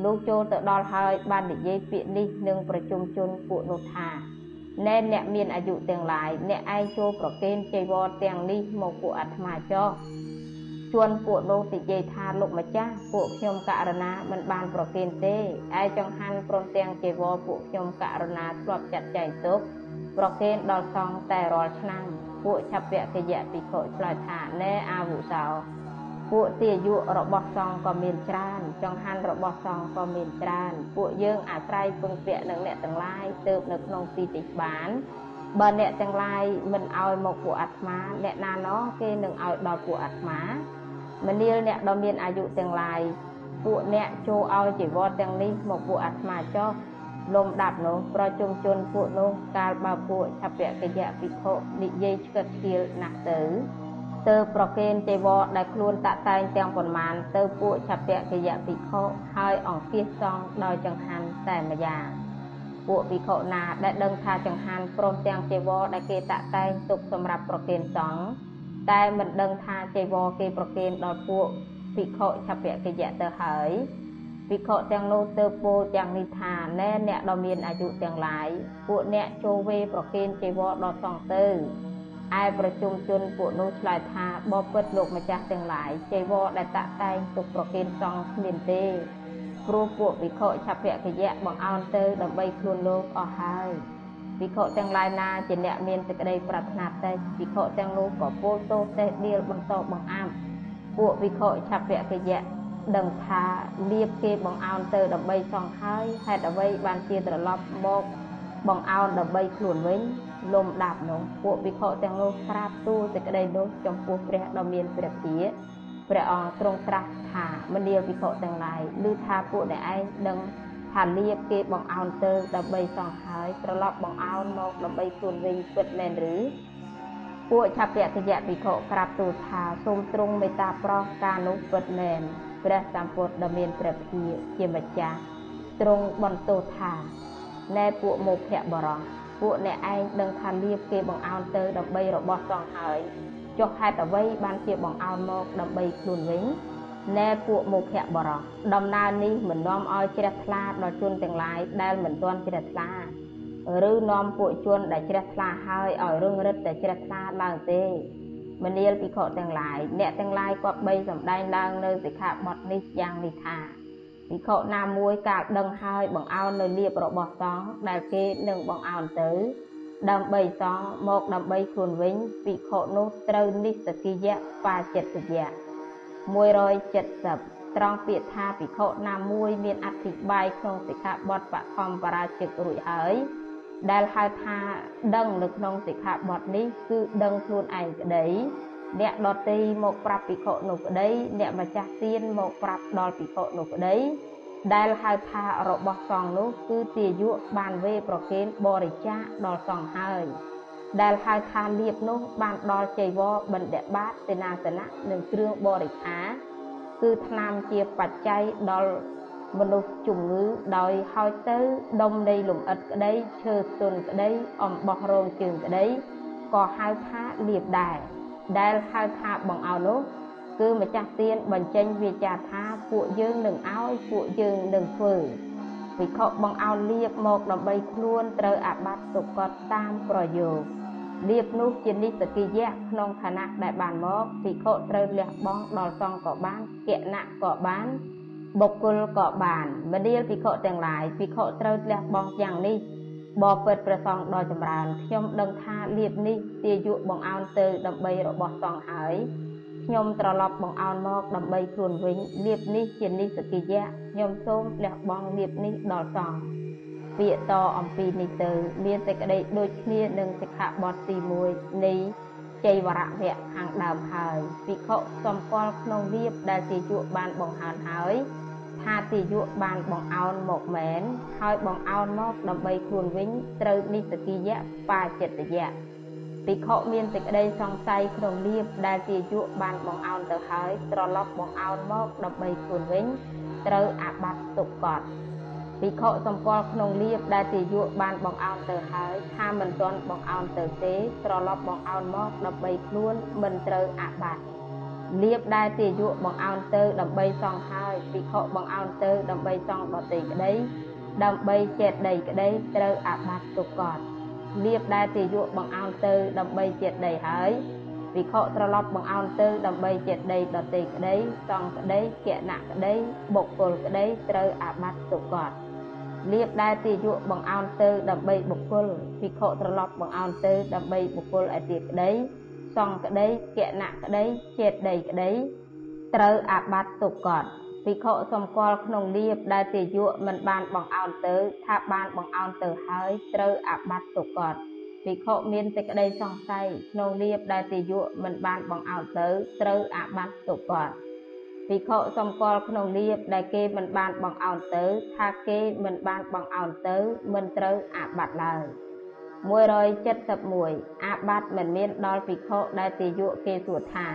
លោកចូលទៅដល់ហើយបាននិយាយពាក្យនេះនឹងប្រជុំជនពួកនោះថា ណែអ្នកមានអាយុទាំងឡាយអ្នកឯងចូលប្រគេនចៃវរទាំងនេះមកពួកអាត្មាចោះជួនពួកនោះនិយាយថាលោកម្ចាស់ពួកខ្ញុំករណាមិនបានប្រគេនទេឯចង្ហាន់ព្រមទាំងចៃវរពួកខ្ញុំករណាធ្លាប់ចាត់ចែងទុកប្រគេនដល់សង្ឃតែរាល់ឆ្នាំពួកឆពៈកយៈភិក្ខុឆ្លើយថាណែអាវុសោ ពួកទាយុរបស់សង្ឃក៏មានច្រើនចង្ហាន់របស់សង្ឃក៏មានច្រើនពួកយើងអាស្រ័យពឹងពាក់នឹងអ្នកទាំងឡាយទៅនៅក្នុងទីទីបានបើអ្នកទាំងឡាយមិនឲ្យមកពួកអាត្មាអ្នកណាណោះគេនឹងឲ្យដល់ពួកអាត្មាមនាលអ្នកដ៏មានអាយុទាំងឡាយពួកអ្នកចូលឲ្យជីវរទាំងនេះមកពួកអាត្មាចោះលំដាប់នោះប្រជុំជនពួកនោះកាលបើពួកឆពកយៈភិក្ខុនិយាយឆ្កឹតឈៀលណាស់ទៅ ទៅប្រគេនទេវរដែលខ្លួនតាក់តែងទាំងប៉ុន្មានទៅពួកឆពកយៈភិក្ខុហើយអង្គាសសង់ដោយចង្ហាន់តែម្យ៉ាងពួកភិក្ខុណាដែលដឹងថាចង្ហាន់ព្រមទាំងចេវរដែលគេតាក់តែងទុកសម្រាប់ប្រគេនសង្ឃតែមិនដឹងថាចេវរគេប្រគេនដល់ពួកភិក្ខុឆពកយៈទៅហើយភិក្ខុទាំងនោះទៅពោលទាំងនេះថាណែអ្នកដ៏មានអាយុទាំងឡាយពួកអ្នកចូលវេប្រគេនចេវរដល់សង្ឃទៅ ឯប្រជុំជនពួកនោះឆ្លើយថាបបិទ្ធលោកម្ចាស់ទាំងឡាយចេវរដែលតាក់តែងទុកប្រគេនសង្ឃគ្មានទេព្រោះពួកវិខឆភគយៈបង្អោនទៅដើម្បីខ្លួនលោកអស់ហើយវិខទាំងឡាយណាជាអ្នកមានសេចក្តីប្រាថ្នាទេវិខទាំងនោះក៏ពោលទោសទេដៀលបន្តបង្អាំពួកវិខឆភគយៈដឹងថាលៀបគេបង្អោនទៅដើម្បីសងហើយហេតុអ្វីបានជាត្រឡប់មកបង្អោនដើម្បីខ្លួនវិញ លំដាប់នោះពួកវិខទាំងនោះក្រាបទូលសេចក្តីនោះចំពោះព្រះដ៏មានព្រះភិក្ខព្រះអង្គទ្រង់ត្រាស់ថាមនាលវិខទាំងឡាយឬថាពួកអ្នកឯងដឹងថាលៀបគេបង្អោនទៅដើម្បីសងហើយត្រឡប់បង្អោនមកដើម្បីខ្លួនវិញពិតមែនឬពួកឆពតិយៈវិខក្រាបទូលថាសូមទ្រង់មេត្តាប្រោសការនោះពិតមែនព្រះសម្ពុទ្ធដ៏មានព្រះភិជាម្ចាស់ទ្រង់បន្ទោសថាណែពួកមោភៈបរោះ ពួកអ្នកឯងដឹងថាលៀបគេបង្អោនទៅដើម្បីរបស់សងហើយចុះហេតុអ្វីបានជាបង្អោនមកដើម្បីខ្លួនវិញណែពួកមុខៈបរោះដំណើរនេះមិននាំឲ្យជ្រះថ្លាដល់ជនទាំងឡាយដែលមិនទាន់ជ្រះថ្លាឬនាំពួកជនដែលជ្រះថ្លាហើយឲ្យរឹងរិតតែជ្រះថ្លាឡើងទេមនាលភិក្ខុទាំងឡាយអ្នកទាំងឡាយគាត់បីសម្ដែងឡើងនៅសិក្ខាបទនេះយ៉ាងនេះថា ភិក្ខុណាមួយកាលដឹងហើយបង្អោននៅលៀបរបស់សង្ឃដែលគេនឹងបង្អោនទៅ ដើម្បីសងមកដើម្បីខ្លួនវិញភិក្ខុនោះត្រូវនិស្សកិយៈបាចិត្តយៈ170ត្រង់ពាក្យថាភិក្ខុណាមួយមានអធិប្បាយក្នុងសិក្ខាបទបឋមបរាជិករួចហើយដែលហៅថាដឹងនៅក្នុងសិក្ខាបទនេះគឺដឹងខ្លួនឯងក្តី អ្នកដតីមកប្រាប់ភិក្ខុនោះក្តីអ្នកម្ចាស់ទានមកប្រាប់ដល់ភិក្ខុនោះក្តីដែលហៅថារបស់សង្ឃនោះគឺទាយុបានវេប្រគេនបរិច្ចាគដល់សង្ឃហើយដែលហៅថាលៀបនោះបានដល់ចៃវរបណ្ឌបាតសេនាសនៈនិងគ្រឿងបរិខាគឺថ្នាំជាបច្ច័យដល់មនុស្សជំងឺដោយហើយទៅដុំនៃលំអិតក្តីឈើស្ទុនក្តីអំបោះរោងជើងក្តីក៏ហៅថាលៀបដែរ ដែលហៅថាបងអោនោះគឺម្ចាស់ទានបញ្ចេញវាចាថាពួកយើងនឹងឲ្យពួកយើងនឹងធ្វើវិខបង្អោនលៀបមកដើម្បីខ្លួនត្រូវអាបត្តិទុកតតាមប្រយោគលៀបនោះជានិសកិយៈក្នុងឋានៈដែលបានមកភិក្ខុត្រូវលះបង់ដល់សង្ឃក៏បានគណៈក៏បានបុគ្គលក៏បានមនាលភិក្ខុទាំងឡាយភិក្ខុត្រូវលះបង់យ៉ាងនេះ បបិទ្ធព្រះសង្ឃដ៏ចម្រើនខ្ញុំដឹងថាលៀបនេះទាយុបង្អោនទៅដើម្បីរបស់សង្ឃហើយខ្ញុំត្រឡប់បង្អោនមកដើម្បីខ្លួនវិញលៀបនេះជានិសកិយៈខ្ញុំសូមលះបង់លៀបនេះដល់សង្ឃពាក្យតអំពីនេះទៅ មានសេចក្តីដូចគ្នានឹងសិក្ខាបទទី1នៃចៃវរៈវៈខាងដើមហើយភិក្ខុសម្គាល់ក្នុងលៀបដែលទាយុបានបង្ហាញហើយថា ទាយុបានបង្អោនមកមែនហើយបង្អោនមកដើម្បីខ្លួនវិញត្រូវនិសកិយៈបាចិត្តយៈភិក្ខុមានសេចក្តីសង្ស័យក្នុងលៀបដែលទាយុបានបង្អោនទៅហើយត្រឡប់បង្អោនមកដើម្បីខ្លួនវិញត្រូវអាបត្តិទុកកត់ភិក្ខុសម្គាល់ក្នុងលៀបដែលទាយុបានបង្អោនទៅហើយថាមិនទាន់បង្អោនទៅទេត្រឡប់បង្អោនមកដើម្បីខ្លួនមិនត្រូវអាបត្តិ លៀបដែលទាយុបង្អោនទៅដើម្បីសងហើយភិក្ខុបង្អោនទៅដើម្បីសងដតីក្តីដើម្បីចេតដីក្តីត្រូវអាបត្តិទុកកត់លៀបដែលទាយុបង្អោនទៅដើម្បីចេតដីហើយវិខត្រឡប់បង្អោនទៅដើម្បីចេតដីដតីក្តីសង្ឃក្តីគណៈក្តីបុគ្គលក្តីត្រូវអាបត្តិទុកត់លៀបដែលទាយុបង្អោនទៅដើម្បីបុគ្គលភិក្ខុត្រឡប់បង្អោនទៅដើម្បីបុគ្គលឯទៀតក្តី សង្ឃក្តីគណៈក្តីចេតដីក្តីត្រូវអាបត្តិទុកត់ភិក្ខុសម្គាល់ក្នុងលៀបដែលទាយុមិនបានបង្អោនទៅថាបានបង្អោនទៅហើយត្រូវអាបត្តិទុកត់ភិក្ខុមានសេចក្តីសង្ស័យក្នុងលៀបដែលទាយុមិនបានបង្អោនទៅត្រូវអាបត្តិទុកត់ភិក្ខុសំគាល់ក្នុងលៀបដែលគេមិនបានបង្អោនទៅថាគេមិនបានបង្អោនទៅមិនត្រូវអាបត្តិឡើយ 171អាបត្តិមិនមានដល់ភិក្ខុដែលទាយុគេសួរថា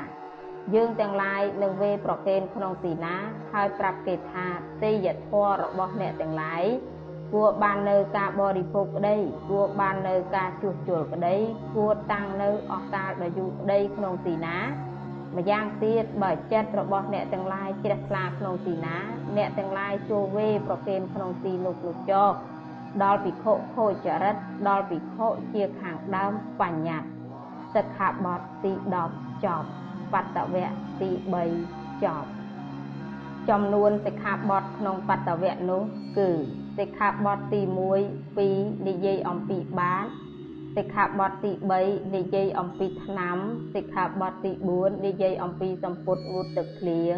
យើងទាំងឡាយនឹងវេប្រកេនក្នុងទីណា ហើយប្រាប់គេថាទេយធម៌របស់អ្នកទាំងឡាយគួរបាននៅការបរិភោគក្តីគួរបាននៅការជួសជុលក្តីគួរតាំងនៅអស់កាលដ៏យូរក្តីក្នុងទីណាម្យ៉ាងទៀតបើចិត្តរបស់អ្នកទាំងឡាយជ្រះថ្លាក្នុងទីណា អ្នកទាំងឡាយចូលវេប្រគេនក្នុងទីនោះនោះចោ ដល់ភិក្ខុខូចរិតដល់ភិក្ខុជាខាងដើមបញ្ញត្តិសិក្ខាបទទី10ចប់បតវៈទី3ចប់ចំនួនសិក្ខាបទក្នុងបតវៈនោះគឺសិក្ខាបទទី1 2និយាយអំពីបាតសិក្ខាបទទី3និយាយអំពីឆ្នាំសិក្ខាបទទី4និយាយអំពីសម្ពុតងូតទឹកភ្លៀង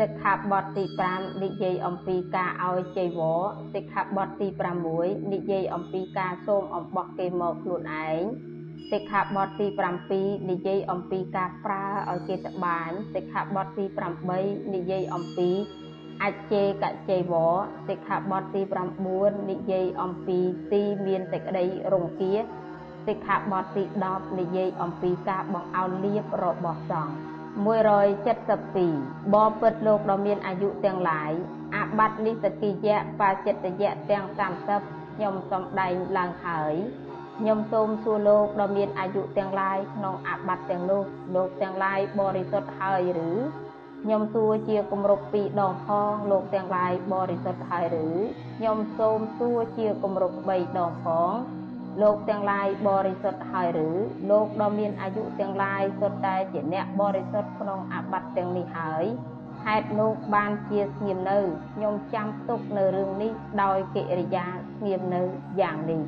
សិក្ខាបទទី5និយាយអំពីការឲ្យចីវរសិក្ខាបទទី6និយាយអំពីការសូមអំបោះគេមកខ្លួនឯងសិក្ខាបទទី7និយាយអំពីការប្រើឲ្យគេត្បាញសិក្ខាបទទី8និយាយអំពីអជេកជេវសិក្ខាបទទី9និយាយអំពីទីមានសេចក្តីរង្គៀសិក្ខាបទទី10និយាយអំពីការបង្អោនលៀបរបស់សង្ឃ 172បបពិតលោកដ៏មានអាយុទាំងឡាយអាបត្តិនិសគិយៈបាចិត្តយៈទាំង30ខ្ញុំសំដែងឡើងហើយខ្ញុំសូមសួរលោកដ៏មានអាយុទាំងឡាយក្នុងអាបត្តិទាំងនោះលោកទាំងឡាយបរិសុទ្ធហើយឬខ្ញុំសួរជាគម្រប់2ដងផងលោកទាំងឡាយបរិសុទ្ធហើយឬខ្ញុំសូមសួរជាគម្រប់3ដងផង លោកទាំងឡាយបរិសុទ្ធហើយឬលោកដ៏មានអាយុទាំងឡាយសុទ្ធតែជាអ្នកបរិសុទ្ធក្នុងអាបត្តិទាំងនេះហើយហេតុនោះបានជាស្ងៀមនៅខ្ញុំចាំទុកនៅរឿងនេះដោយកិរិយាស្ងៀមនៅយ៉ាងនេះ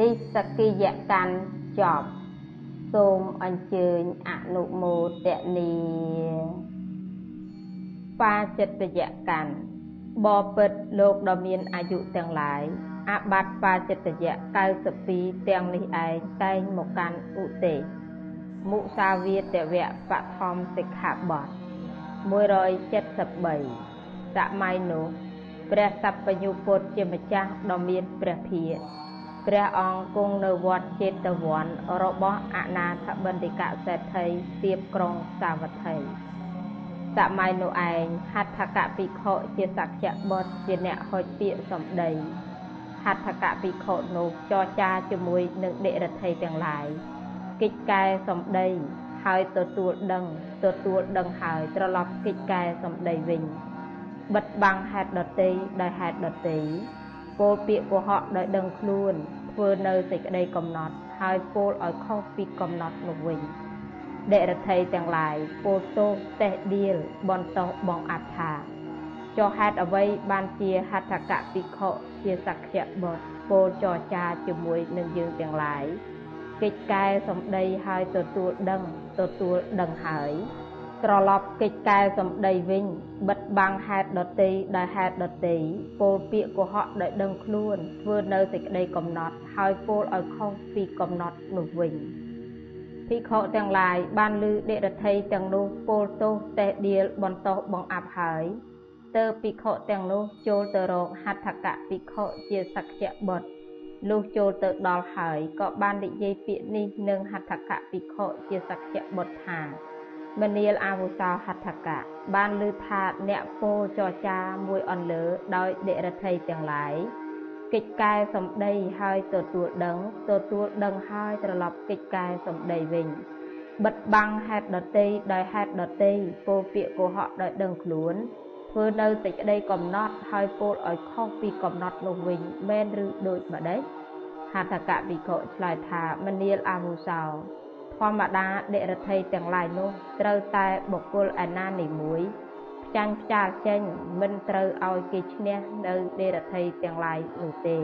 និសកិយកម្មចប់សូមអញ្ជើញអនុមោទនីបាចិត្តយកម្មបបិទ្ធលោកដ៏មានអាយុទាំងឡាយ អាបត្តិបាចិត្តយៈ92ទាំងនេះឯងតែងមកកាន់ឧទេសមុសាវាទវៈបឋមសិក្ខាបទ173សម័យនោះព្រះសព្វញ្ញុពុទ្ធជាម្ចាស់ដ៏មានព្រះភិក្ខព្រះអង្គគង់នៅវត្តចេតវ័នរបស់អនាថបណ្ឌិកសេដ្ឋីទៀបក្រុងសាវត្ថីសម័យនោះឯងហដ្ឋកភិក្ខុជាសក្យបុត្រជាអ្នកហុចពាក្យសម្ដី ហដ្ឋកភិក្ខុនោះចរចាជាមួយនឹងដេរថីទាំងឡាយកិច្ចកែសម្ដីហើយទទួលដឹងទទួលដឹងហើយត្រឡប់កិច្ចកែសម្ដីវិញបិទបាំងហេតុដតីដោយហេតុដតីពោលពាក្យកុហកដោយដឹងខ្លួនធ្វើនៅសេចក្តីកំណត់ ហើយពោលឲ្យខុសពីកំណត់នោះវិញដេរថីទាំងឡាយពោលទោសតេះដៀលបន្តបងអត្ថា ចុះហេតុអ្វីបានជាហត្ថកភិក្ខុជាសក្យបុត្រពោលចរចាជាមួយនឹងយើងទាំងឡាយកិច្ចកែសម្ដីហើយទទួលដឹងទទួលដឹងហើយត្រឡប់កិច្ចកែសម្ដីវិញបិទបាំងហេតុដតីដោយហេតុដតីពោលពាក្យកុហកដោយដឹងខ្លួនធ្វើនៅសេចក្តីកំណត់ហើយពោលឲ្យខុសពីកំណត់នោះវិញភិក្ខុទាំងឡាយបានលឺដេរថីទាំងនោះពោលទោសតេះដៀលបន្តបង្អាប់ហើយ ទើបភិក្ខុទាំងនោះចូលទៅរកហត្ថកភិក្ខុជាសក្យបុត្រលុះចូលទៅដល់ហើយក៏បាននិយាយពាក្យនេះនឹងហត្ថកភិក្ខុជាសក្យបុត្រថាមនាលអាវុសោហត្ថកៈបានលើថាអ្នកពោលចរចាមួយអន្លើដោយដេរថីទាំងឡាយកិច្ចកែសម្ដីហើយទទួលដឹងទទួលដឹងហើយត្រឡប់កិច្ចកែសម្ដីវិញបិទបាំងហេតុដតីដោយហេតុដតីពោលពាក្យកុហកដោយដឹងខ្លួន ធ្វើនៅសេចក្តីកំណត់ហើយពោលឲ្យខុសពីកំណត់នោះវិញមែនឬដូចម្ដេចហត្ថកវិខឆ្លើយថាមនាលអាវុសោធម្មតាដេរថីទាំងឡាយនោះត្រូវតែបុគ្គលឯណានីមួយផ្ចាញ់ផ្ចាលចេញមិនត្រូវឲ្យគេឈ្នះនៅដេរថីទាំងឡាយនោះទេ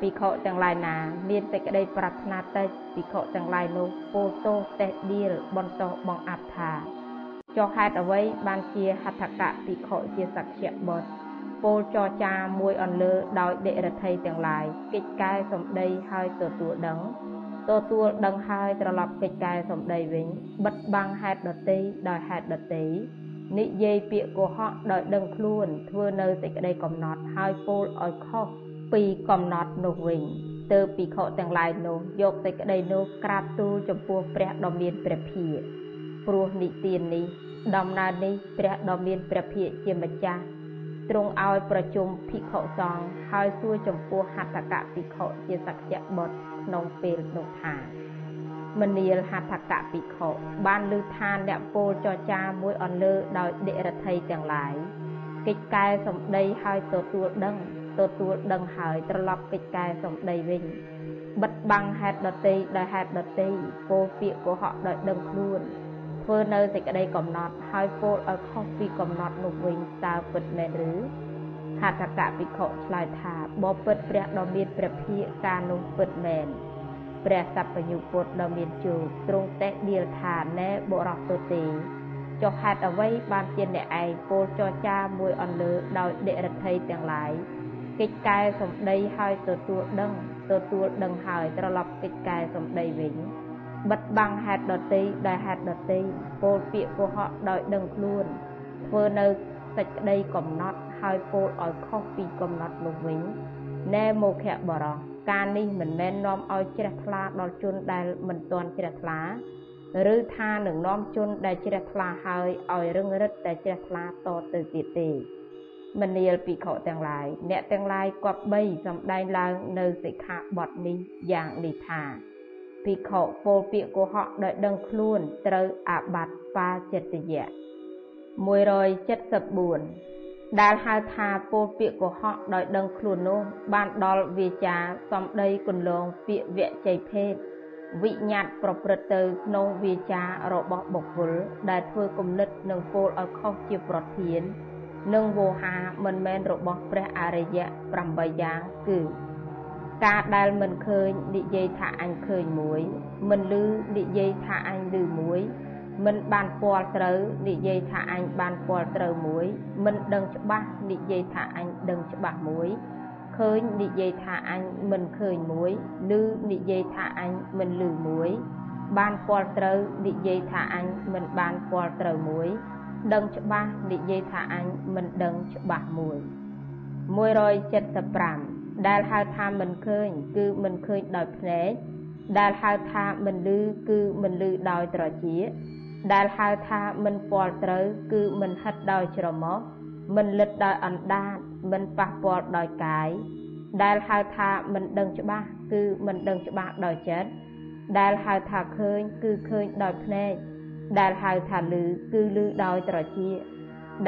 ភិក្ខុទាំងឡាយណា មានសេចក្តីប្រាថ្នាតិចភិក្ខុទាំងឡាយនោះពោលទោសតេះដៀលបន្តបងអាប់ថា ចុះហេតុអ្វីបានជាហត្ថកៈភិក្ខុជាសក្យបុត្រពោលចរចាមួយអន្លើដោយដេរថីទាំងឡាយកិច្ចកែសម្ដីហើយទទួលដឹងទទួលដឹងហើយត្រឡប់កិច្ចកែសំដីវិញ បិទបាំងហេតុដតីដោយហេតុដតីនិយាយពាក្យកុហកដោយដឹងខ្លួន ធ្វើនៅសេចក្តីកំណត់ហើយពោលឲ្យខុសពីកំណត់នោះវិញទើបភិក្ខុទាំងឡាយនោះយកសេចក្តីនោះក្រាបទូលចំពោះព្រះដ៏មានព្រះភិក្ខ ព្រោះនិទាននេះដំណើរនេះព្រះដ៏មានព្រះភិក្ខជាម្ចាស់ទ្រង់ឲ្យប្រជុំភិក្ខុសង្ឃហើយសួរចំពោះហត្ថកភិក្ខុជាសក្យបុត្រក្នុងពេលនោះថាមនាលហត្ថកភិក្ខុបានលើថាអ្នកពោលចរចាមួយអន្លើដោយដិរដ្ឋីទាំងឡាយកិច្ចកែសម្ដីហើយទទួលដឹងទទួលដឹងហើយត្រឡប់កិច្ចកែសម្ដីវិញបិទបាំងហេតុដតីដោយហេតុដតីពោលពាក្យកុហកដោយដឹងខ្លួន ធ្វើនៅសេចក្តីកំណត់ហើយពោលឲ្យខុសពីកំណត់នោះវិញតើពិតមែនឬហត្ថកភិក្ខុឆ្លើយថាបបិទ្ធព្រះដ៏មានព្រះភិក្ខការនោះពិតមែនព្រះសព្វញុពុទ្ធដ៏មានជោគទ្រង់តេះដៀលថាណែបុរសទទេចុះហេតុអ្វីបានជាអ្នកឯងពោលចរចាមួយអន្លើដោយដិរដ្ឋីទាំងឡាយកិច្ចកែសម្ដីហើយទទួលដឹង ទទួលដឹងហើយត្រឡប់កិច្ចកែសម្ដីវិញ បិទបាំងហេតុដតីដោយហេតុដតីពោលពាក្យកុហកដោយដឹងខ្លួនធ្វើនៅសេចក្តីកំណត់ហើយពោលឲ្យខុសពីកំណត់នោះវិញណែមោខៈបរោះការនេះមិនមែននាំឲ្យជ្រះថ្លាដល់ជនដែលមិនទាន់ជ្រះថ្លាឬថានឹងនាំជនដែលជ្រះថ្លាហើយឲ្យរឹងរិតតែជ្រះថ្លាតទៅទៀតទេមនាលភិក្ខុទាំងឡាយអ្នកទាំងឡាយគប្បីសំដែងឡើងនៅសិក្ខាបទនេះយ៉ាងនេះថា ភិក្ខុពោលពាក្យកុហកដោយដឹងខ្លួនត្រូវអាបត្តិបាចិត្តយៈ174ដែលហៅថាពោលពាក្យកុហកដោយដឹងខ្លួននោះ បានដល់វាចាសំដីគន្លងពាក្យវជ័យភេទវិញ្ញាតប្រព្រឹត្តទៅក្នុងវាចារបស់បុគ្គលដែលធ្វើគំនិតនិងពោលឲ្យខុសជាប្រធាន និងវោហាមិនមែនរបស់ព្រះអរិយៈ8យ៉ាងគឺ ការដែលមិនឃើញនិយាយថាអញឃើញមួយ មិនឮនិយាយថាអញឮមួយ មិនបានពាល់ត្រូវនិយាយថាអញបានពាល់ត្រូវមួយ មិនដឹងច្បាស់និយាយថាអញដឹងច្បាស់មួយឃើញនិយាយថាអញមិនឃើញមួយឮនិយាយថាអញមិនឮមួយ បានពាល់ត្រូវនិយាយថាអញមិនបានពាល់ត្រូវមួយ ដឹងច្បាស់និយាយថាអញមិនដឹងច្បាស់មួយ175 ដែលហៅថាមិនឃើញ គឺមិនឃើញដោយភ្នែកដែលហៅថាមិនឮគឺមិនឮដោយត្រចៀកដែលហៅថាមិនពាល់ត្រូវ គឺមិនហិតដោយច្រមុះមិនលិតដោយអណ្ដាត មិនប៉ះពាល់ដោយកាយដែលហៅថាមិនដឹងច្បាស់គឺមិនដឹងច្បាស់ដោយចិត្តដែលហៅថាឃើញ គឺឃើញដោយភ្នែកដែលហៅថាលឺគឺលឺដោយត្រចៀក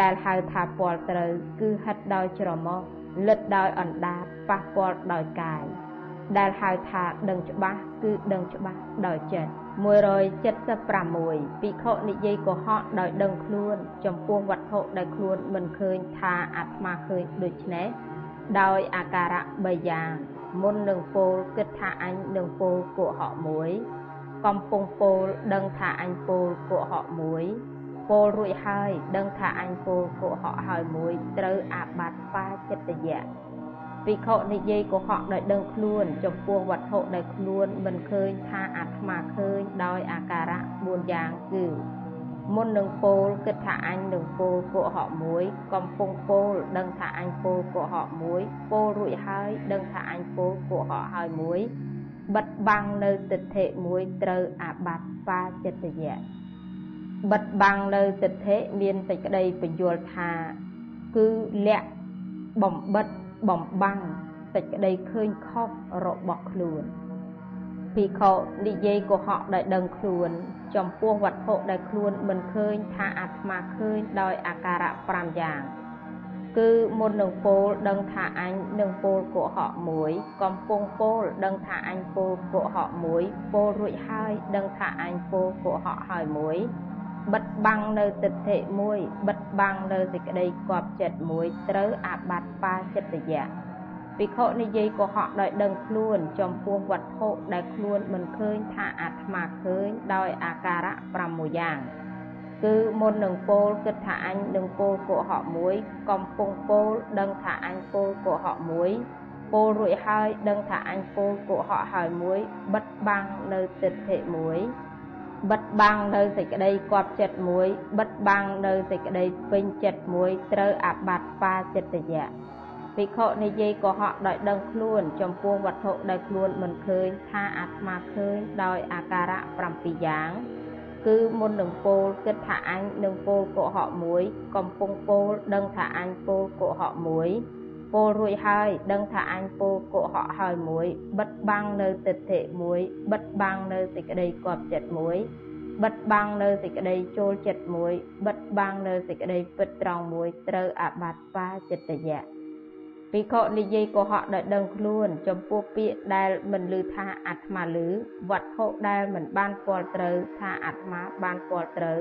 ដែលហៅថាពាល់ត្រូវ គឺហិតដោយច្រមុះ លិតដោយអណ្ដាតប៉ះពាល់ដោយកាយដែលហៅថាដឹងច្បាស់គឺដឹងច្បាស់ដោយចិត្ត176ភិក្ខុនិយាយកុហកដោយដឹងខ្លួន ចំពោះវត្ថុដែលខ្លួនមិនឃើញថាអាត្មាឃើញដូច្នេះដោយអាការៈ3យ៉ាង មុននឹងពោលគិតថាអញនឹងពោលកុហកមួយ កំពុងពោលដឹងថាអញពោលកុហកមួយ ពោលរួចហើយដឹងថាអញពោលកុហកហើយមួយត្រូវអាបត្តិបាចិត្តយៈភិក្ខុនិយាយកុហកដោយដឹងខ្លួន ចំពោះវត្ថុដែលខ្លួនមិនឃើញថាអាត្មាឃើញដោយអាការៈ4យ៉ាងគឺមុននឹងពោលគិតថាអញនឹងពោលកុហកមួយ កំពុងពោលដឹងថាអញពោលកុហកមួយ ពោលរួចហើយដឹងថាអញពោលកុហកហើយមួយបិទបាំងនៅទិដ្ឋិមួយត្រូវអាបត្តិបាចិត្តយៈ បិទបាំងនៅទិដ្ឋិមានសេចក្តីបញ្យល់ថា គឺលក្ខបំបិតបំបាំងសេចក្តីឃើញខុសរបស់ខ្លួនភិក្ខុនិយាយកុហកដោយដឹងខ្លួន ចំពោះវត្ថុដែលខ្លួនមិនឃើញថាអាត្មាឃើញដោយអាការៈ5យ៉ាង គឺមុននឹងពោលដឹងថាអញនឹងពោលកុហកមួយ កំពុងពោលដឹងថាអញពោលកុហកមួយ ពោលរួចហើយដឹងថាអញពោលកុហកហើយមួយ បិទបាំងនៅទិដ្ឋិមួយបិទបាំងនៅសេចក្តីគប់ចិត្តមួយត្រូវអាបត្តិបាចិត្តយៈភិក្ខុនិយាយកុហកដោយដឹងខ្លួនចំពោះវត្ថុដែលខ្លួនមិនឃើញថាអាត្មាឃើញដោយអាការៈ6យ៉ាងគឺមុននឹងពោលគិតថាអញនឹងពោលកុហកមួយកំពុងពោលដឹងថាអញពោលកុហកមួយពពោលរួចហើយដឹងថាអញពោលកុហកហើយមួយបិទបាំងនៅទិដ្ឋិមួយ បិទបាំងនៅសេចក្តីគប់ចិត្តមួយបិទបាំងនៅសេចក្តីពេញចិត្តមួយត្រូវអាបត្តិបាចិត្តយៈភិក្ខុនិយាយកុហកដោយដឹងខ្លួន ចំពោះវត្ថុដែលខ្លួនមិនឃើញថាអាត្មាឃើញដោយអាការៈ7យ៉ាង គឺមុននឹងពោលគិតថាអញនឹងពោលកុហកមួយ កំពុងពោលដឹងថាអញពោលកុហកមួយ ពោលរួចហើយដឹងថាអញពោលកុហកហើយមួយ បិទបាំងនៅទិដ្ឋិមួយ បិទបាំងនៅសេចក្តីគប់ចិត្តមួយបិទបាំងនៅសេចក្តីចូលចិត្តមួយ បិទបាំងនៅសេចក្តីពិតត្រង់មួយត្រូវអាបត្តិបាចិត្តយៈភិក្ខុនិយាយកុហកដោយដឹងខ្លួន ចំពោះពាក្យដែលមិនឮថាអាត្មាឮវត្ថុដែលមិនបានពាល់ត្រូវថាអាត្មាបានពាល់ត្រូវ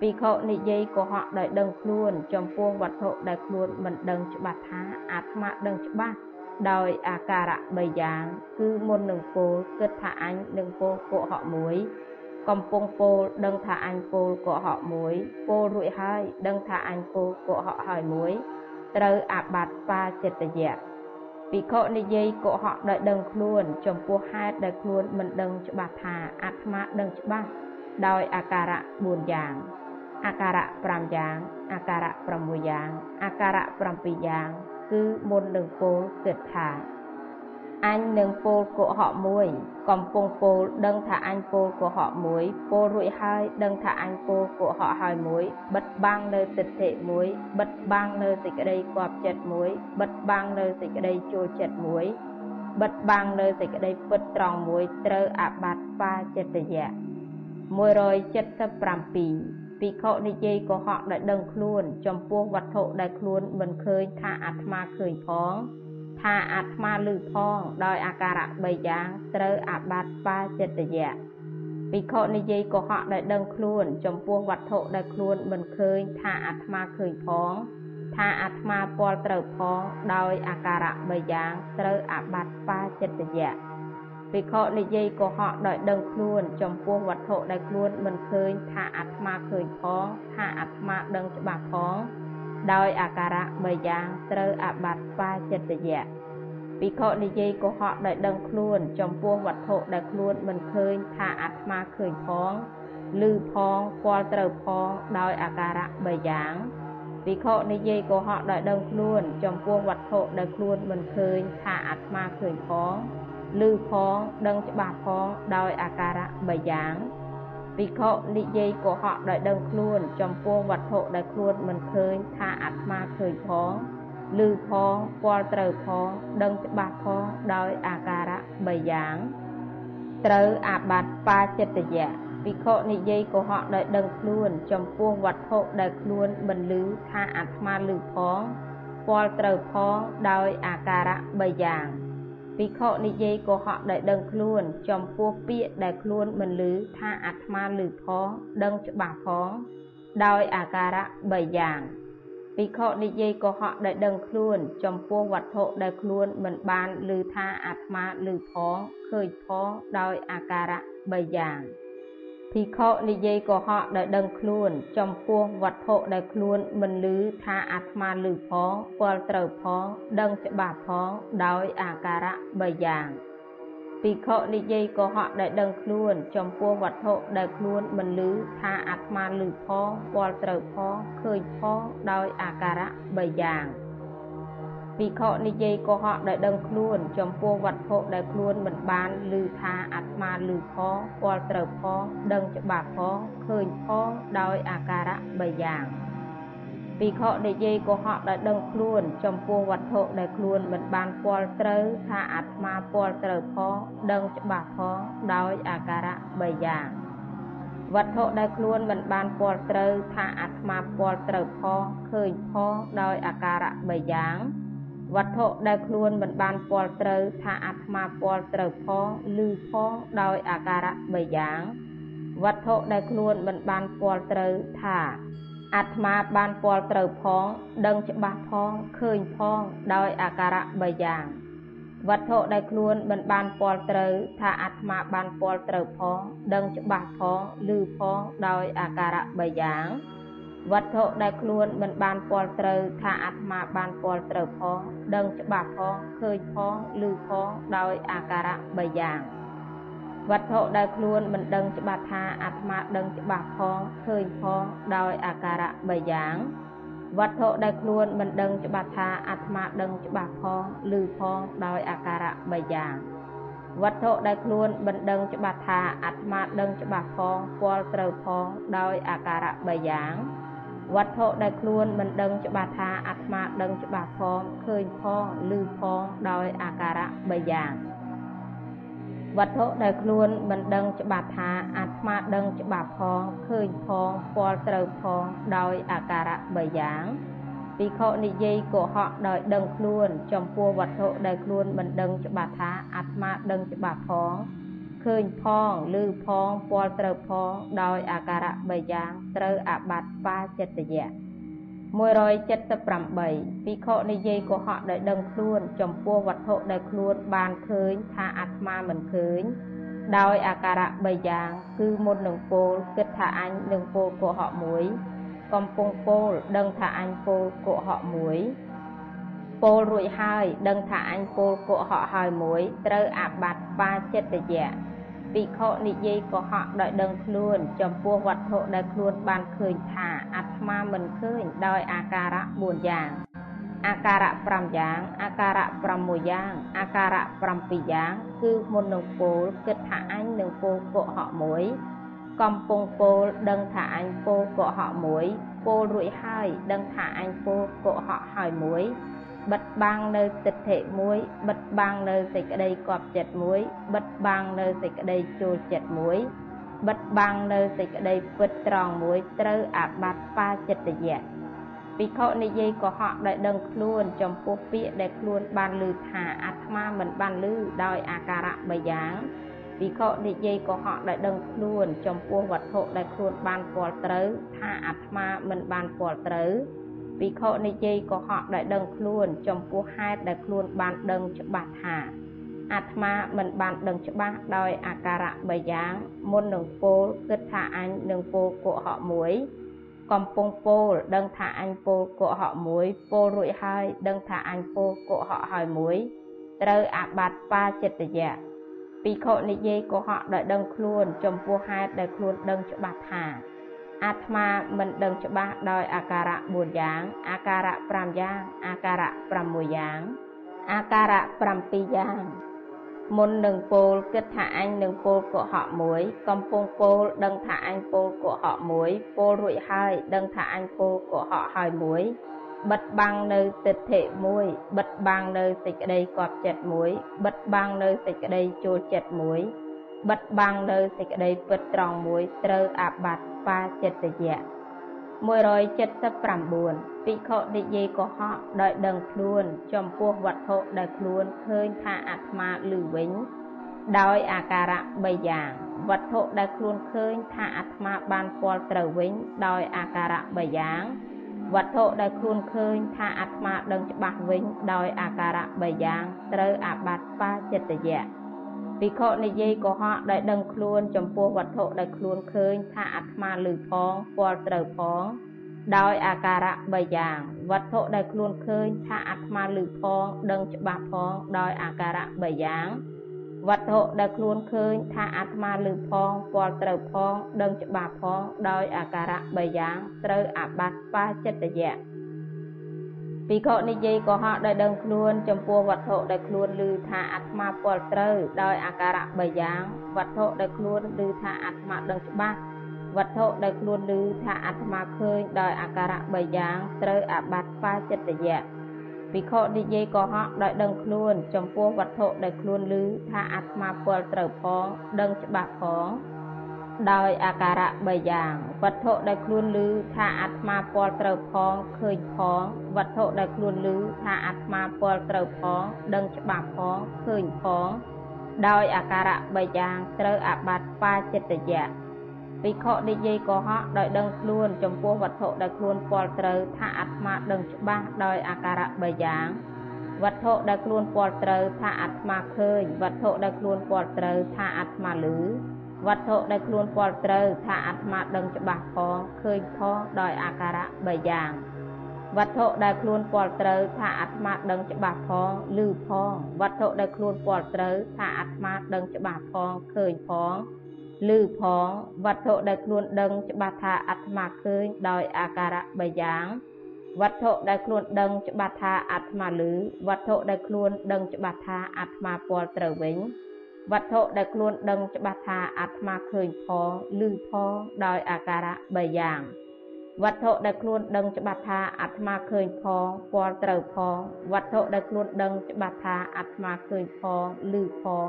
ភិក្ខុនិយាយកុហកដោយដឹងខ្លួន ចំពោះវត្ថុដែលខ្លួនមិនដឹងច្បាស់ថាអាត្មាដឹងច្បាស់ដោយអាការៈ3យ៉ាង គឺមុននឹងពោលគិតថាអញនឹងពោលកុហកមួយ កំពុងពោលដឹងថាអញពោលកុហកមួយពោលរួចហើយដឹងថាអញពោលកុហកហើយមួយ ត្រូវអាបត្តិបាចិត្តយៈភិក្ខុនិយាយកុហកដោយដឹងខ្លួន ចំពោះហេតុដែលខ្លួនមិនដឹងច្បាស់ថាអាត្មាដឹងច្បាស់ដោយអាការៈ4យ៉ាង អាការៈ5យ៉ាងអាការៈ6យ៉ាងអាការៈ7យ៉ាងគឺមុននឹងពោលគិតថាអញនឹងពោលកុហកមួយ កំពុងពោលដឹងថាអញពោលកុហកមួយពោលរួចហើយដឹងថាអញពោលកុហកហើយមួយ បិទបាំងនៅទិដ្ឋិមួយ បិទបាំងនៅសេចក្តីគប់ចិត្តមួយ បិទបាំងនៅសេចក្តីចូលចិត្តមួយ បិទបាំងនៅសេចក្តីពិតត្រង់មួយត្រូវអាបត្តិបាចិត្តយៈ177 ភិក្ខុនិយាយកុហកដែលដឹងខ្លួន ចំពោះវត្ថុដែលខ្លួនមិនឃើញថាអាត្មាឃើញផង ថាអាត្មាលឺផង ដោយអាការៈ3យ៉ាងត្រូវអាបត្តិបាចិត្តយៈភិក្ខុនិយាយកុហកដែលដឹងខ្លួន ចំពោះវត្ថុដែលខ្លួនមិនឃើញថាអាត្មាឃើញផង ថាអាត្មាពាល់ត្រូវផង ដោយអាការៈ3យ៉ាងត្រូវអាបត្តិបាចិត្តយៈ ភិក្ខុនិយាយកុហកដោយដឹងខ្លួន ចំពោះវត្ថុដែលខ្លួនមិនឃើញថាអាត្មាឃើញផងថាអាត្មាដឹងច្បាស់ផងដោយអាការៈ3យ៉ាងត្រូវអាបត្តិបាចិត្តយៈភិក្ខុនិយាយកុហកដោយដឹងខ្លួន ចំពោះវត្ថុដែលខ្លួនមិនឃើញថាអាត្មាឃើញផងឮផងពាល់ត្រូវផងដោយអាការៈ3យ៉ាងភិក្ខុនិយាយកុហកដោយដឹងខ្លួន ចំពោះវត្ថុដែលខ្លួនមិនឃើញថាអាត្មាឃើញផង ឮផងដឹងច្បាស់ផងដោយអាការៈ3យ៉ាងភិក្ខុនិយាយកុហកដោយដឹងខ្លួន ចំពោះវត្ថុដែលខ្លួនមិនឃើញថាអាត្មាឃើញផងឮផងពាល់ត្រូវផងដឹងច្បាស់ផងដោយអាការៈ3យ៉ាងត្រូវអាបត្តិបាចិត្តយៈភិក្ខុនិយាយកុហកដោយដឹងខ្លួន ចំពោះវត្ថុដែលខ្លួនមិនឮថាអាត្មាឮផងពាល់ត្រូវផងដោយអាការៈ3យ៉ាង ភិក្ខុនិយាយកុហកដែលដឹងខ្លួន ចំពោះពាក្យដែលខ្លួនមិនឮថាអាត្មាឮផងដឹងច្បាស់ផងដោយអាការៈ3យ៉ាងភិក្ខុនិយាយកុហកដែលដឹងខ្លួន ចំពោះវត្ថុដែលខ្លួនមិនបានឮថាអាត្មាឮផងឃើញផងដោយអាការៈ3យ៉ាង ភិក្ខុនិយាយកុហកដែលដឹងខ្លួន ចំពោះវត្ថុដែលខ្លួនមិនឮថាអាត្មាឮផងពាល់ត្រូវផង ដឹងច្បាស់ផងដោយអាការៈ3យ៉ាងភិក្ខុនិយាយកុហកដែលដឹងខ្លួន ចំពោះវត្ថុដែលខ្លួនមិនឮថាអាត្មាឮផងពាល់ត្រូវផងឃើញផងដោយអាការៈ3យ៉ាង ភិក្ខុនិយាយកុហកដែលដឹងខ្លួន ចំពោះវត្ថុដែលខ្លួនមិនបានឮថាអាត្មាឮផងពាល់ត្រូវផងដឹងច្បាស់ផងឃើញផងដោយអាការៈ3យ៉ាងភិក្ខុនិយាយកុហកដោយដឹងខ្លួន ចំពោះវត្ថុដែលខ្លួនមិនបានពាល់ត្រូវថាអាត្មាពាល់ត្រូវផងដឹងច្បាស់ផងដោយអាការៈ3យ៉ាងវត្ថុដែលខ្លួនមិនបានពាល់ត្រូវថាអាត្មាពាល់ត្រូវផងឃើញផងដោយអាការៈ3យ៉ាង វត្ថុដែលខ្លួនមិនបានពាល់ត្រូវថាអាត្មាពាល់ត្រូវផងឮផងដោយអាការៈ3យ៉ាងវត្ថុដែលខ្លួនមិនបានពាល់ត្រូវថាអាត្មាបានពាល់ត្រូវផង ដឹងច្បាស់ផងឃើញផងដោយអាការៈ3យ៉ាងវត្ថុដែលខ្លួនមិនបានពាល់ត្រូវថាអាត្មាបានពាល់ត្រូវផង ដឹងច្បាស់ផងឮផងដោយអាការៈ3យ៉ាង វត្ថុដែលខ្លួនមិនបានពលត្រូវថាអាត្មាបានពលត្រូវផង ដឹងច្បាស់ផងឃើញផងឮផងដោយអាការៈ3យ៉ាងវត្ថុដែលខ្លួនមិនដឹងច្បាស់ថាអាត្មាដឹងច្បាស់ផងឃើញផងដោយអាការៈ3យ៉ាងវត្ថុដែលខ្លួនមិនដឹងច្បាស់ថាអាត្មាដឹងច្បាស់ផងឬផងដោយអាការៈ3យ៉ាងវត្ថុដែលខ្លួនមិនដឹងច្បាស់ថាអាត្មាដឹងច្បាស់ផងពាល់ត្រូវផងដោយអាការៈ3យ៉ាង វត្ថុដែលខ្លួនមិនដឹងច្បាស់ថាអាត្មាដឹងច្បាស់ផងឃើញផងឬផងដោយអាការៈ3យ៉ាងវត្ថុដែលខ្លួនមិនដឹងច្បាស់ថាអាត្មាដឹងច្បាស់ផងឃើញផងពាល់ត្រូវផងដោយអាការៈ3យ៉ាងភិក្ខុនិយាយកុហកដោយដឹងខ្លួន ចំពោះវត្ថុដែលខ្លួនមិនដឹងច្បាស់ថាអាត្មាដឹងច្បាស់ផងឃើ ញផងឬផងពាល់ត្រូវផងដោយអាការៈ3យ៉ាងត្រូវអាបត្តិបាចិត្តយៈ178ភិក្ខុនិយាយកុហកដោយដឹងខ្លួន ចំពោះវត្ថុដែលខ្លួនបានឃើញថាអាត្មាមិនឃើញ ដោយអាការៈ3យ៉ាង គឺមុននឹងពោលគិតថាអញនឹងពោលកុហកមួយ កំពុងពោលដឹងថាអញពោលកុហកមួយពោលរួចហើយ ដឹងថាអញពោលកុហកហើយមួយ ត្រូវអាបត្តិបាចិត្តយៈ ភិក្ខុនិយាយកុហកដោយដឹងខ្លួន ចំពោះវត្ថុដែលខ្លួនបានឃើញថាអាត្មាមិនឃើញដោយអាការៈ4យ៉ាងអាការៈ5យ៉ាងអាការៈ6យ៉ាងអាការៈ7យ៉ាង គឺមុននឹងពោលគិតថាអញនឹងពោលកុហកមួយកំពុងពោលដឹងថាអញពោលកុហកមួយពោលរួចហើយដឹងថាអញពោលកុហកហើយមួយ បិទបាំងនៅទិដ្ឋិមួយ បិទបាំងនៅសេចក្តីគប់ចិត្តមួយ បិទបាំងនៅសេចក្តីចូលចិត្តមួយ បិទបាំងនៅសេចក្តីពិតត្រង់មួយត្រូវអាបត្តិបាចិត្តយៈភិក្ខុនិយាយកុហកដោយដឹងខ្លួនចំពោះពាក្យដែលខ្លួនបានឮថាអាត្មាមិនបានឮដោយអាការៈ3យ៉ាងភិក្ខុនិយាយកុហកដោយដឹងខ្លួនចំពោះវត្ថុដែលខ្លួនបានពាល់ត្រូវថាអាត្មាមិនបានពាល់ត្រូវ ភិក្ខុនិយាយកុហកដោយដឹងខ្លួន ចំពោះហេតុដែលខ្លួនបានដឹងច្បាស់ថាអាត្មាមិនបានដឹងច្បាស់ដោយអាការៈ3យ៉ាងមុននឹងពោលគិតថាអញនឹងពោលកុហកមួយកំពុងពោលដឹងថាអញពោលកុហកមួយពោលរួចហើយដឹងថាអញពោលកុហកហើយមួយត្រូវអាបត្តិបាចិត្តយៈភិក្ខុនិយាយកុហកដោយដឹងខ្លួន ចំពោះហេតុដែលខ្លួនដឹងច្បាស់ថា អាត្មាមិនដឹងច្បាស់ដោយអាការៈ4យ៉ាង អាការៈ5យ៉ាង អាការៈ6យ៉ាង អាការៈ7យ៉ាង មុននឹងពោលគិតថាអញនឹងពោលកុហកមួយកំពុងពោលដឹងថាអញពោលកុហកមួយពោលរួចហើយដឹងថាអញពោលកុហកហើយមួយបិទបាំងនៅទិដ្ឋិមួយបិទបាំងនៅសេចក្តីកប់ចិត្តមួយបិទបាំងនៅសេចក្តីចូលចិត្តមួយបិទបាំងនៅសេចក្តីពិតត្រង់មួយត្រូវអាបត្តិ បាចិត្តយៈ179ភិក្ខុនិយាយកុហកដោយដឹងខ្លួន ចំពោះវត្ថុដែលខ្លួនឃើញថាអាត្មាឮវិញ ដោយអាការៈ3យ៉ាងវត្ថុដែលខ្លួនឃើញថាអាត្មាបានពាល់ត្រូវវិញ ដោយអាការៈ3យ៉ាងវត្ថុដែលខ្លួនឃើញថាអាត្មាដឹងច្បាស់វិញ ដោយអាការៈ3យ៉ាងត្រូវអាបត្តិបាចិត្តយៈ ភិក្ខុនិយាយកុហកដោយដឹងខ្លួនចំពោះវត្ថុដែលខ្លួនឃើញថាអាត្មាឮផងពាល់ត្រូវផង ដោយអាការៈ3យ៉ាងវត្ថុដែលខ្លួនឃើញថាអាត្មាឮផងដឹងច្បាស់ផងដោយអាការៈ3យ៉ាងវត្ថុដែលខ្លួនឃើញថាអាត្មាឮផងពាល់ត្រូវផង ដឹងច្បាស់ផងដោយអាការៈ3យ៉ាងត្រូវអាបត្តិបាចិត្តយៈ ភិក្ខុនិយាយកុហកដោយដឹងខ្លួនចំពោះវត្ថុដែលខ្លួនឮថាអាត្មាពលត្រូវដោយអាការៈ3យ៉ាងវត្ថុដែលខ្លួនឮថាអាត្មាដឹងច្បាស់វត្ថុដែលខ្លួនឮថាអាត្មាឃើញដោយអាការៈ3យ៉ាងត្រូវអាបត្តិបាចិត្តយៈភិក្ខុនិយាយកុហកដោយដឹងខ្លួនចំពោះវត្ថុដែលខ្លួនឮថាអាត្មាពលត្រូវផងដឹងច្បាស់ផង ដោយអាការៈ3យ៉ាងវត្ថុដែលខ្លួនឮថាអាត្មាពលត្រូវផងឃើញផងវត្ថុដែលខ្លួនឮថាអាត្មាពលត្រូវផងដឹងច្បាស់ផងឃើញផងដោយអាការៈ3យ៉ាងត្រូវអាបត្តិបាចិត្តយៈភិក្ខុនិយាយកុហកដោយដឹងខ្លួនចំពោះវត្ថុដែលខ្លួនពលត្រូវថាអាត្មាដឹងច្បាស់ដោយអាការៈ3យ៉ាងវត្ថុដែលខ្លួនពលត្រូវថាអាត្មាឃើញវត្ថុដែលខ្លួនពលត្រូវថាអាត្មាឮ វត្ថុដែលខ្លួនពលត្រូវថាអាត្មាដឹងច្បាស់ផងឃើញផងដោយអាការៈ3យ៉ាងវត្ថុដែលខ្លួនពលត្រូវថាអាត្មាដឹងច្បាស់ផងឮផងវត្ថុដែលខ្លួនពលត្រូវថាអាត្មាដឹងច្បាស់ផងឃើញផងឮផងវត្ថុដែលខ្លួនដឹងច្បាស់ថាអាត្មាឃើញដោយអាការៈ3យ៉ាងវត្ថុដែលខ្លួនដឹងច្បាស់ថាអាត្មាឮវត្ថុដែលខ្លួនដឹងច្បាស់ថាអាត្មាពលត្រូវវិញ វត្ថុដែលខ្លួនដឹងច្បាស់ថាអាត្មាឃើញផងឮផងដោយអាការៈ3យ៉ាងវត្ថុដែលខ្លួនដឹងច្បាស់ថាអាត្មាឃើញផងពាល់ត្រូវផងវត្ថុដែលខ្លួនដឹងច្បាស់ថាអាត្មាឃើញផងឮផង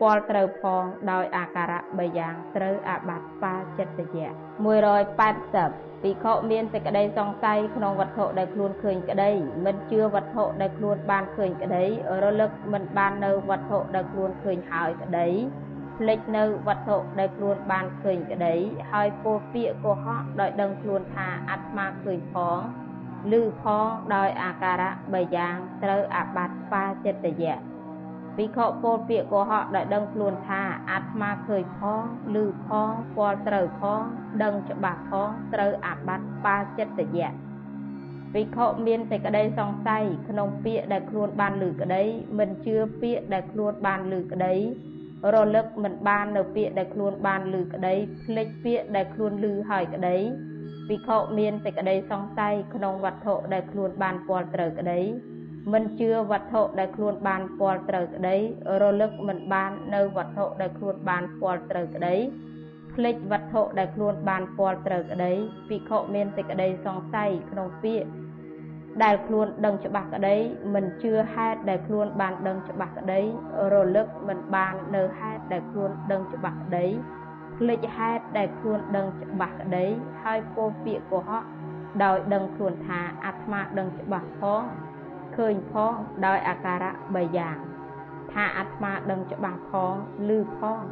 ពាល់ត្រូវផងដោយអាការៈ3យ៉ាងត្រូវអាបត្តិបាចិត្តយៈ180 ភិក្ខុមានសេចក្តីសង្ស័យក្នុងវត្ថុដែលខ្លួនឃើញក្តី មិនជឿវត្ថុដែលខ្លួនបានឃើញក្តី រលឹកមិនបាននៅវត្ថុដែលខ្លួនឃើញហើយក្តីភ្លេចនៅវត្ថុដែលខ្លួនបានឃើញក្តី ហើយពោលពាក្យកុហកដោយដឹងខ្លួនថាអាត្មាឃើញផងឬផងដោយអាការៈ3យ៉ាងត្រូវអាបត្តិបាចិត្តយៈ ភិក្ខុពោលពាក្យកុហកដោយដឹងខ្លួនថាអាត្មាឃើញផងឮផងពាល់ត្រូវផងដឹងច្បាស់ផងត្រូវអាបត្តិបាចិត្តយៈភិក្ខុមានសេចក្តីសង្ស័យក្នុងពាក្យដែលខ្លួនបានឮក្តី មិនជឿពាក្យដែលខ្លួនបានឮក្តីរលឹកមិនបាននៅពាក្យដែលខ្លួនបានឮក្តីភ្លេចពាក្យដែលខ្លួនឮហើយក្តីភិក្ខុមានសេចក្តីសង្ស័យក្នុងវត្ថុដែលខ្លួនបានពាល់ត្រូវក្តី មិនជឿវត្ថុដែលខ្លួនបានពាល់ត្រូវក្តីរលឹកមិនបាននៅវត្ថុដែលខ្លួនបានពាល់ត្រូវក្តីភ្លេចវត្ថុដែលខ្លួនបានពាល់ត្រូវក្តីភិក្ខុមានសេចក្តីសង្ស័យក្នុងពាក្យដែលខ្លួនដឹងច្បាស់ក្តីមិនជឿហេតុដែលខ្លួនបានដឹងច្បាស់ក្តីរលឹកមិនបាននៅហេតុដែលខ្លួនដឹងច្បាស់ក្តីភ្លេចហេតុដែលខ្លួនដឹងច្បាស់ក្តីហើយពោលពាក្យកុហកដោយដឹងខ្លួនថាអាត្មាដឹងច្បាស់ផង ឃើញផងដោយអាការៈ3យ៉ាង ថាអាត្មាដឹងច្បាស់ផងឮផង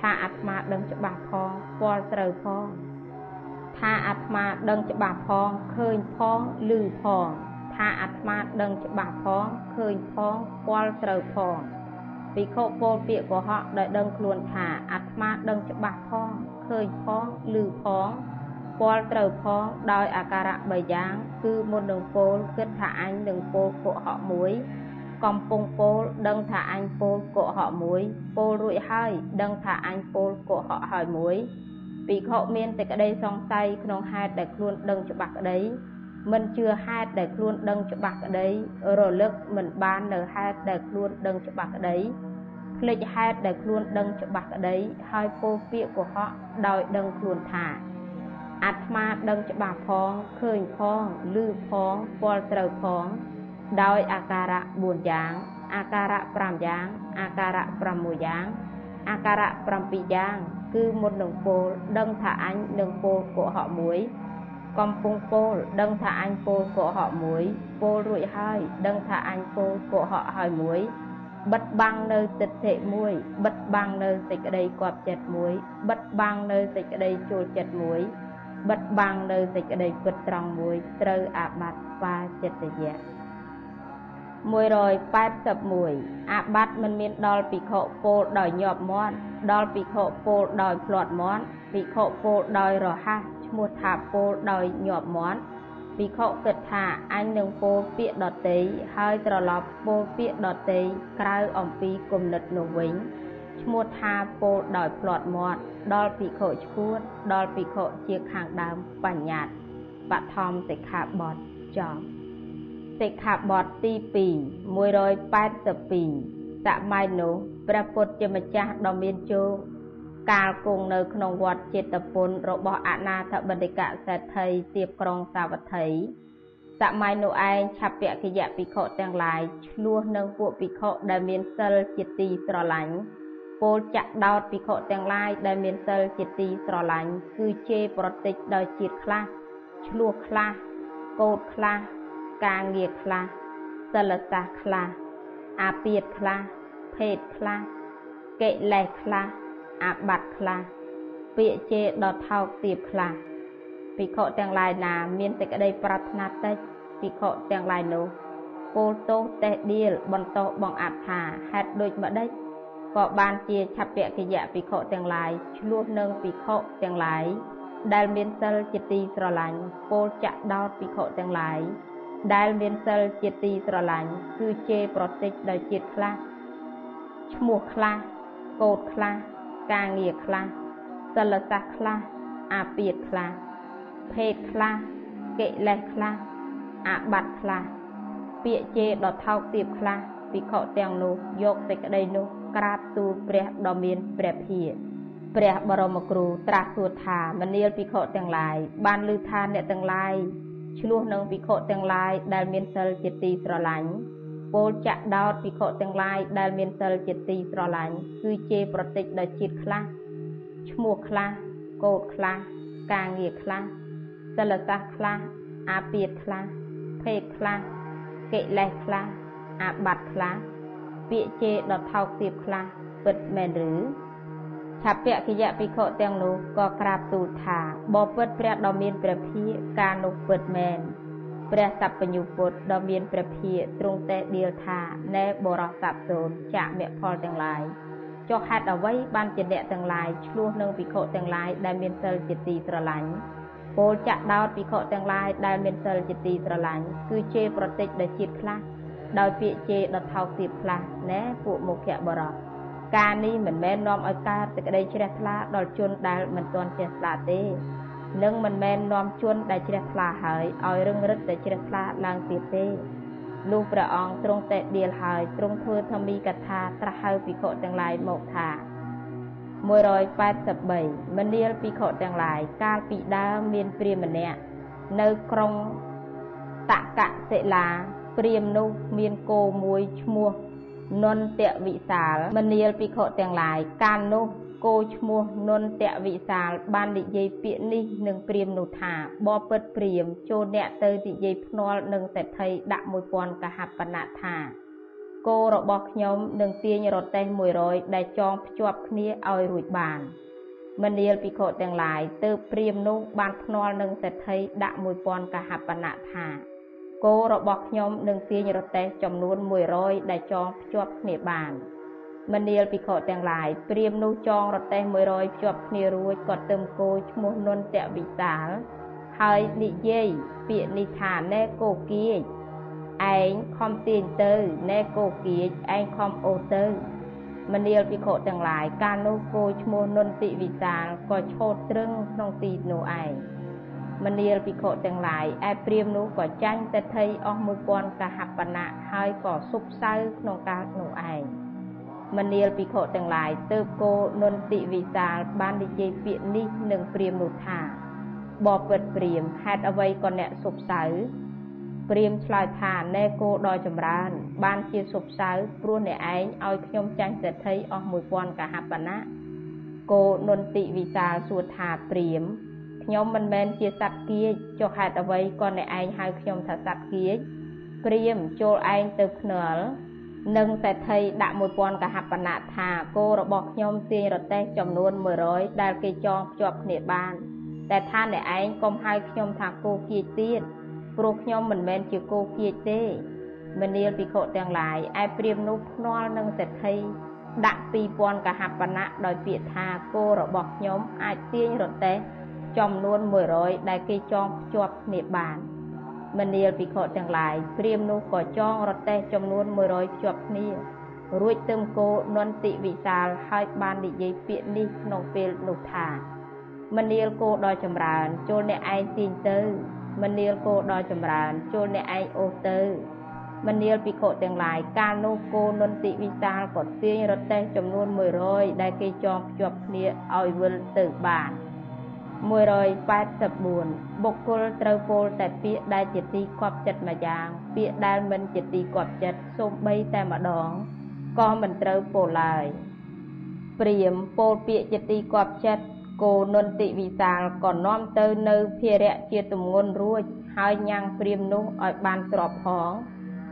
ថាអាត្មាដឹងច្បាស់ផងពាល់ត្រូវផង ថាអាត្មាដឹងច្បាស់ផងឃើញផងឮផង ថាអាត្មាដឹងច្បាស់ផងឃើញផងពាល់ត្រូវផងភិក្ខុពោលពាក្យកុហកដោយដឹងខ្លួនថាអាត្មាដឹងច្បាស់ផងឃើញផងឮផង ពាល់ត្រូវផងដោយអាការៈ3យ៉ាង គឺមុននឹងពោលគិតថាអញនឹងពោលកុហកមួយកំពុងពោលដឹងថាអញពោលកុហកមួយពោលរួចហើយដឹងថាអញពោលកុហកហើយមួយភិក្ខុមានតែក្តីសង្ស័យក្នុងហេតុដែលខ្លួនដឹងច្បាស់ក្តីមិនជឿហេតុដែលខ្លួនដឹងច្បាស់ក្តីរលឹកមិនបាននៅហេតុដែលខ្លួនដឹងច្បាស់ក្តីភ្លេចហេតុដែលខ្លួនដឹងច្បាស់ក្តីហើយពោលពាក្យកុហកដោយដឹងខ្លួនថា អាត្មាដឹងច្បាស់ផងឃើញផងឮផងពលត្រូវផង ដោយអាការៈ4យ៉ាង អាការៈ5យ៉ាង អាការៈ6យ៉ាង អាការៈ7យ៉ាង គឺមុននឹងពោលដឹងថាអញនឹងពោលកុហកមួយកំពុងពោលដឹងថាអញពោលកុហកមួយពោលរួចហើយ ដឹងថាអញពោលកុហកហើយមួយបិទបាំងនៅទិដ្ឋិមួយបិទបាំងនៅសេចក្តីគប់ចិត្តមួយបិទបាំងនៅសេចក្តីចូលចិត្តមួយ បិទបាំងនៅសេចក្តីពិតត្រង់មួយត្រូវអាបត្តិបាចិត្តយៈ181អាបត្តិមិនមានដល់ភិក្ខុពោលដោយញាប់មាត់ដល់ភិក្ខុពោលដោយផ្លាត់មាត់ភិក្ខុពោលដោយរហ័សឈ្មោះថាពោលដោយញាប់មាត់ភិក្ខុគិតថាអញនឹងពោលពាក្យដតីហើយត្រឡប់ពោលពាក្យដតីក្រៅអំពីគំនិតនោះវិញ ឈ្មោះថាពោលដោយផ្លាត់មាត់ដល់ភិក្ខុឈួតដល់ភិក្ខុជាខាងដើមបញ្ញត្តិបឋមសិក្ខាបទចប់សិក្ខាបទទី2 182សម័យនោះព្រះពុទ្ធជាម្ចាស់ដ៏មានជោគកាលគង់នៅក្នុងវត្តចេតពុនរបស់អនាថបឌិកសេដ្ឋីទៀបក្រុងសាវត្ថីសម័យនោះឯងឆពគយៈភិក្ខុទាំងឡាយឆ្លោះនឹងពួកភិក្ខុដែលមានសិលជាទីស្រឡាញ់ ពោលចាក់ដោតភិក្ខុទាំងឡាយដែលមានសិលជាទីស្រឡាញ់គឺជេរប្រតិចដោយជាតិខ្លះឆ្លោះខ្លះកោតខ្លះការងារខ្លះសិលសាស្ត្រខ្លះអាពាតខ្លះភេទខ្លះកិលេសខ្លះអាបត្តិខ្លះពាក្យជេរដ៏ថោកទាបខ្លះភិក្ខុទាំងឡាយណាមានសេចក្តីប្រាថ្នាតិចភិក្ខុទាំងឡាយនោះពោលទោសតេះដៀលបន្តបងអត្ថាហេតុដូចម្ដេច ក៏បានជាឆពៈកិយៈភិក្ខុទាំងឡាយឆ្លោះនឹងភិក្ខុទាំងឡាយដែលមានសិលជាទីស្រឡាញ់ពោលចាក់ដោតភិក្ខុទាំងឡាយដែលមានសិលជាទីស្រឡាញ់គឺជេរប្រតិចដោយជាតិខ្លះឈ្មោះខ្លះកោតខ្លះការងារខ្លះសិលសាស្ត្រខ្លះអាពាតខ្លះភេទខ្លះកិលេសខ្លះអាបត្តិខ្លះពាក្យជេរដ៏ថោកទាបខ្លះភិក្ខុទាំងនោះយកសេចក្តីនោះ ក្រាបទូលព្រះដ៏មានព្រះភិយព្រះបរមគ្រូត្រាស់សួរថាមនាលភិក្ខុទាំងឡាយបានឮថាអ្នកទាំងឡាយឆ្លោះនឹងភិក្ខុទាំងឡាយដែលមានសិលជាទីស្រឡាញ់ពោលចាក់ដោតភិក្ខុទាំងឡាយដែលមានសិលជាទីស្រឡាញ់គឺជេរប្រតិចដោយជាតិខ្លះឈ្មោះខ្លះកោតខ្លះការងារខ្លះសិលសាស្ត្រខ្លះអាពាតខ្លះភេទខ្លះកិលេសខ្លះអាបត្តិខ្លះ ពាក្យជេរដ៏ថោកទាបខ្លះពិតមែនឬឆាពៈកិយៈភិក្ខុទាំងនោះក៏ក្រាបទូលថាបបិទ្ធព្រះដ៏មានព្រះភិយការនោះពិតមែនព្រះសัพញ្ញុពុទ្ធដ៏មានព្រះភិយទ្រង់តែដៀលថាណែបរោះស័ព្ទសូនចាក់មគ្គផលទាំងឡាយចុះហេតុអ្វីបានជាអ្នកទាំងឡាយឆ្លោះនឹងភិក្ខុទាំងឡាយដែលមានសិលជាទីស្រឡាញ់ពោលចាក់ដោតភិក្ខុទាំងឡាយដែលមានសិលជាទីស្រឡាញ់គឺជេរប្រតិចដោយជាតិខ្លះ ដោយពាក្យជេរដ៏ថោកទាបខ្លះណែពួកមុខៈបរោះការនេះមិនមែននាំឲ្យកើតសេចក្តីជ្រះថ្លាដល់ជនដែលមិនទាន់ជ្រះថ្លាទេនិងមិនមែននាំជនដែលជ្រះថ្លាហើយឲ្យរឹងរិតតែជ្រះថ្លាឡើងទៀតទេលុះព្រះអង្គទ្រង់តែដៀលហើយទ្រង់ធ្វើធម្មីកថាត្រាស់ហៅភិក្ខុទាំងឡាយមកថា183មនាលភិក្ខុទាំងឡាយកាលពីដើមមានព្រាហ្មណ៍ម្នាក់នៅក្រុងតកសិលា ព្រាមនោះមានគោមួយឈ្មោះនន្តវិសាលមនាលភិក្ខុទាំងឡាយកាលនោះគោឈ្មោះនន្តវិសាល បាននិយាយពាក្យនេះនឹងព្រាមនោះថាបបិទ្ធព្រាមចូលអ្នកទៅនិយាយភ្នាល់នឹងសេដ្ឋីដាក់1000កហបណៈថាគោរបស់ខ្ញុំនឹងទាញរទេះ100ដែលចងភ្ជាប់គ្នាឲ្យរួចបានមនាលភិក្ខុទាំងឡាយទើបព្រាមនោះបានភ្នាល់នឹងសេដ្ឋីដាក់1000កហបណៈថា គោរបស់ខ្ញុំនឹងទាញរទេះចំនួន100ដែលចងភ្ជាប់គ្នាបានមនាលភិក្ខុទាំងឡាយព្រាមនោះចងរទេះ100ភ្ជាប់គ្នារួចក៏ទឹមគោឈ្មោះនន្តវិសាលហើយនិយាយពាក្យនេះថាណែគោគៀចឯងខំទាញទៅណែគោគៀចឯងខំអូទៅមនាលភិក្ខុទាំងឡាយកាលនោះគោឈ្មោះនន្តិវិសាលក៏ឆោតត្រឹងក្នុងទីនោះឯង មនាលភិក្ខុទាំងឡាយឯព្រាមនោះក៏ចាញ់តេថីអស់1000កហបណៈហើយក៏សុបសៅក្នុងកាលនោះឯងមនាលភិក្ខុទាំងឡាយទើបគោនន្តិវិសាលបាននិយាយពាក្យនេះនឹងព្រាមនោះថាបបិទ្ធព្រាមហេតុអ្វីក៏អ្នកសុបសៅព្រាមឆ្លើយថាណែគោដ៏ចម្រើន បានជាសុបសៅព្រោះអ្នកឯងឲ្យខ្ញុំចាញ់សេដ្ឋីអស់1000កហបណៈគោនន្តិវិសាលសួរថាព្រាម ខ្ញុំមិនមែនជាសត្វគៀចចុះហេតុអ្វីក៏អ្នកឯងហៅខ្ញុំថាសត្វគៀចព្រាមចូលឯងទៅភ្នាល់និងសេដ្ឋីដាក់1000កហបណៈថាគោរបស់ខ្ញុំទាញរទេះចំនួន100ដែលគេចងភ្ជាប់គ្នាបាន តែថាអ្នកឯងកុំហៅខ្ញុំថាគោគៀចទៀតព្រោះខ្ញុំមិនមែនជាគោគៀចទេមនាលភិក្ខុទាំងឡាយឯព្រាមនោះភ្នាល់នឹងសេដ្ឋីដាក់2000កហបណៈដោយពាក្យថាគោរបស់ខ្ញុំអាចទាញរទេះ ចំនួន100ដែលគេចងភ្ជាប់គ្នាបានមនាលភិក្ខុទាំងឡាយព្រាមនោះក៏ចងរទេះចំនួន100ភ្ជាប់គ្នារួចទឹមគោនន្តិវិសាលហើយបាននិយាយពាក្យនេះក្នុងពេលនោះថាមនាលគោដ៏ចម្រើនចូលអ្នកឯងទាញទៅមនាលគោដ៏ចម្រើនចូលអ្នកឯងអូសទៅមនាលភិក្ខុទាំងឡាយកាលនោះគោនន្តិវិសាលក៏ទាញរទេះចំនួន100ដែលគេចងភ្ជាប់គ្នាឲ្យវិលទៅបាន 184បុគ្គលត្រូវពោលតែពាក្យដែលជាទីគប់ចិត្តមួយយ៉ាង ពាក្យដែលមិនជាទីគប់ចិត្តសូម្បីតែម្ដងក៏មិនត្រូវពោលឡើយព្រាមពោលពាក្យជាទីគប់ចិត្តគោនន្តិវិសាលក៏នាំទៅនៅភារៈជាទំងន់រួចហើយញ៉ាំងព្រាមនោះឲ្យបានទ្របផង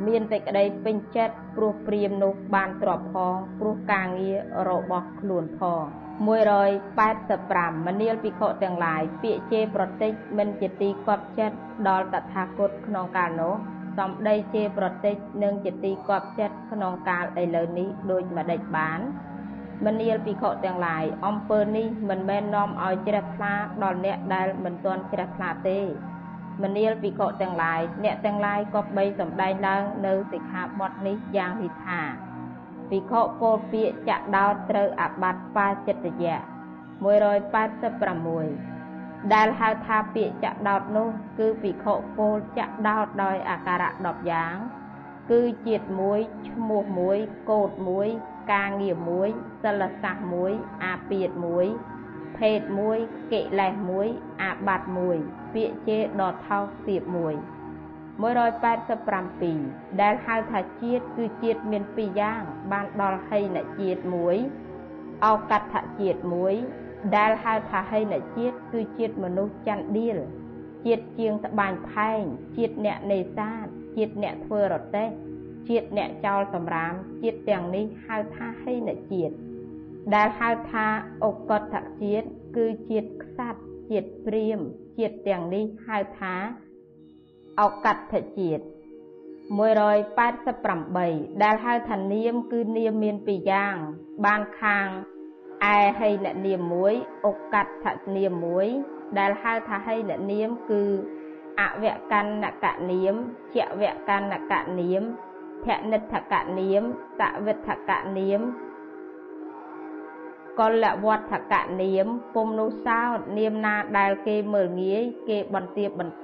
មានតែក្តីពេញចិត្តព្រោះព្រាមនោះបានទ្របផងព្រោះការងាររបស់ខ្លួនផង 185មនាលភិក្ខុទាំងឡាយពាក្យជេរប្រតិចមិនជាទីកប់ចិត្តដល់តថាគតក្នុងកាលនោះសំដីជេរប្រតិចនឹងជាទីកប់ចិត្តក្នុងកាលឥឡូវនេះដូចម្ដេចបានមនាលភិក្ខុទាំងឡាយអំពើនេះមិនមែននាំឲ្យជ្រះថ្លាដល់អ្នកដែលមិនទាន់ជ្រះថ្លាទេមនាលភិក្ខុទាំងឡាយអ្នកទាំងឡាយក៏បីសម្ដែងឡើងនៅសិក្ខាបទនេះយ៉ាងនេះថា ភិក្ខុពោលពាក្យចាក់ដោតត្រូវអាបត្តិបាចិត្តយៈ186ដែលហៅថាពាក្យចាក់ដោតនោះ គឺភិក្ខុពោលចាក់ដោតដោយអាការៈ10យ៉ាង គឺជាតិមួយឈ្មោះមួយកោតមួយ ការងារមួយសិលសាស្ត្រមួយ អាពាតមួយ ភេទមួយកិលេសមួយ អាបត្តិមួយ ពាក្យជេរដ៏ថោកទាបមួយ 187ដែលហៅថាជាតិគឺជាតិមានពីរយ៉ាង បានដល់ហីនជាតិមួយអោកតជាតិមួយដែលហៅថាហីនជាតិគឺជាតិមនុស្សចន្ទដៀលជាតិជាងត្បាញផែងជាតិអ្នកនេសាទជាតិអ្នកធ្វើរទេះជាតិអ្នកចោលសម្រាមជាតិទាំងនេះហៅថាហីនជាតិដែលហៅថាអុកតជាតិគឺជាតិខ្សាត់ជាតិព្រាមជាតិទាំងនេះហៅថា អកតជាតិ188ដែលហៅថានាមគឺនាមមានពីរយ៉ាង បានខាងឯហីននាមមួយអកតនាមមួយ ដែលហៅថាហីននាមគឺអវកណ្ណកនាមជវកណ្ណកនាមភនិដ្ឋកនាមតវិដ្ឋកនាមកលវត្ថកនាមពុំនោះសោតនាមណាដែលគេមើលងាយគេបន្ទាបបន្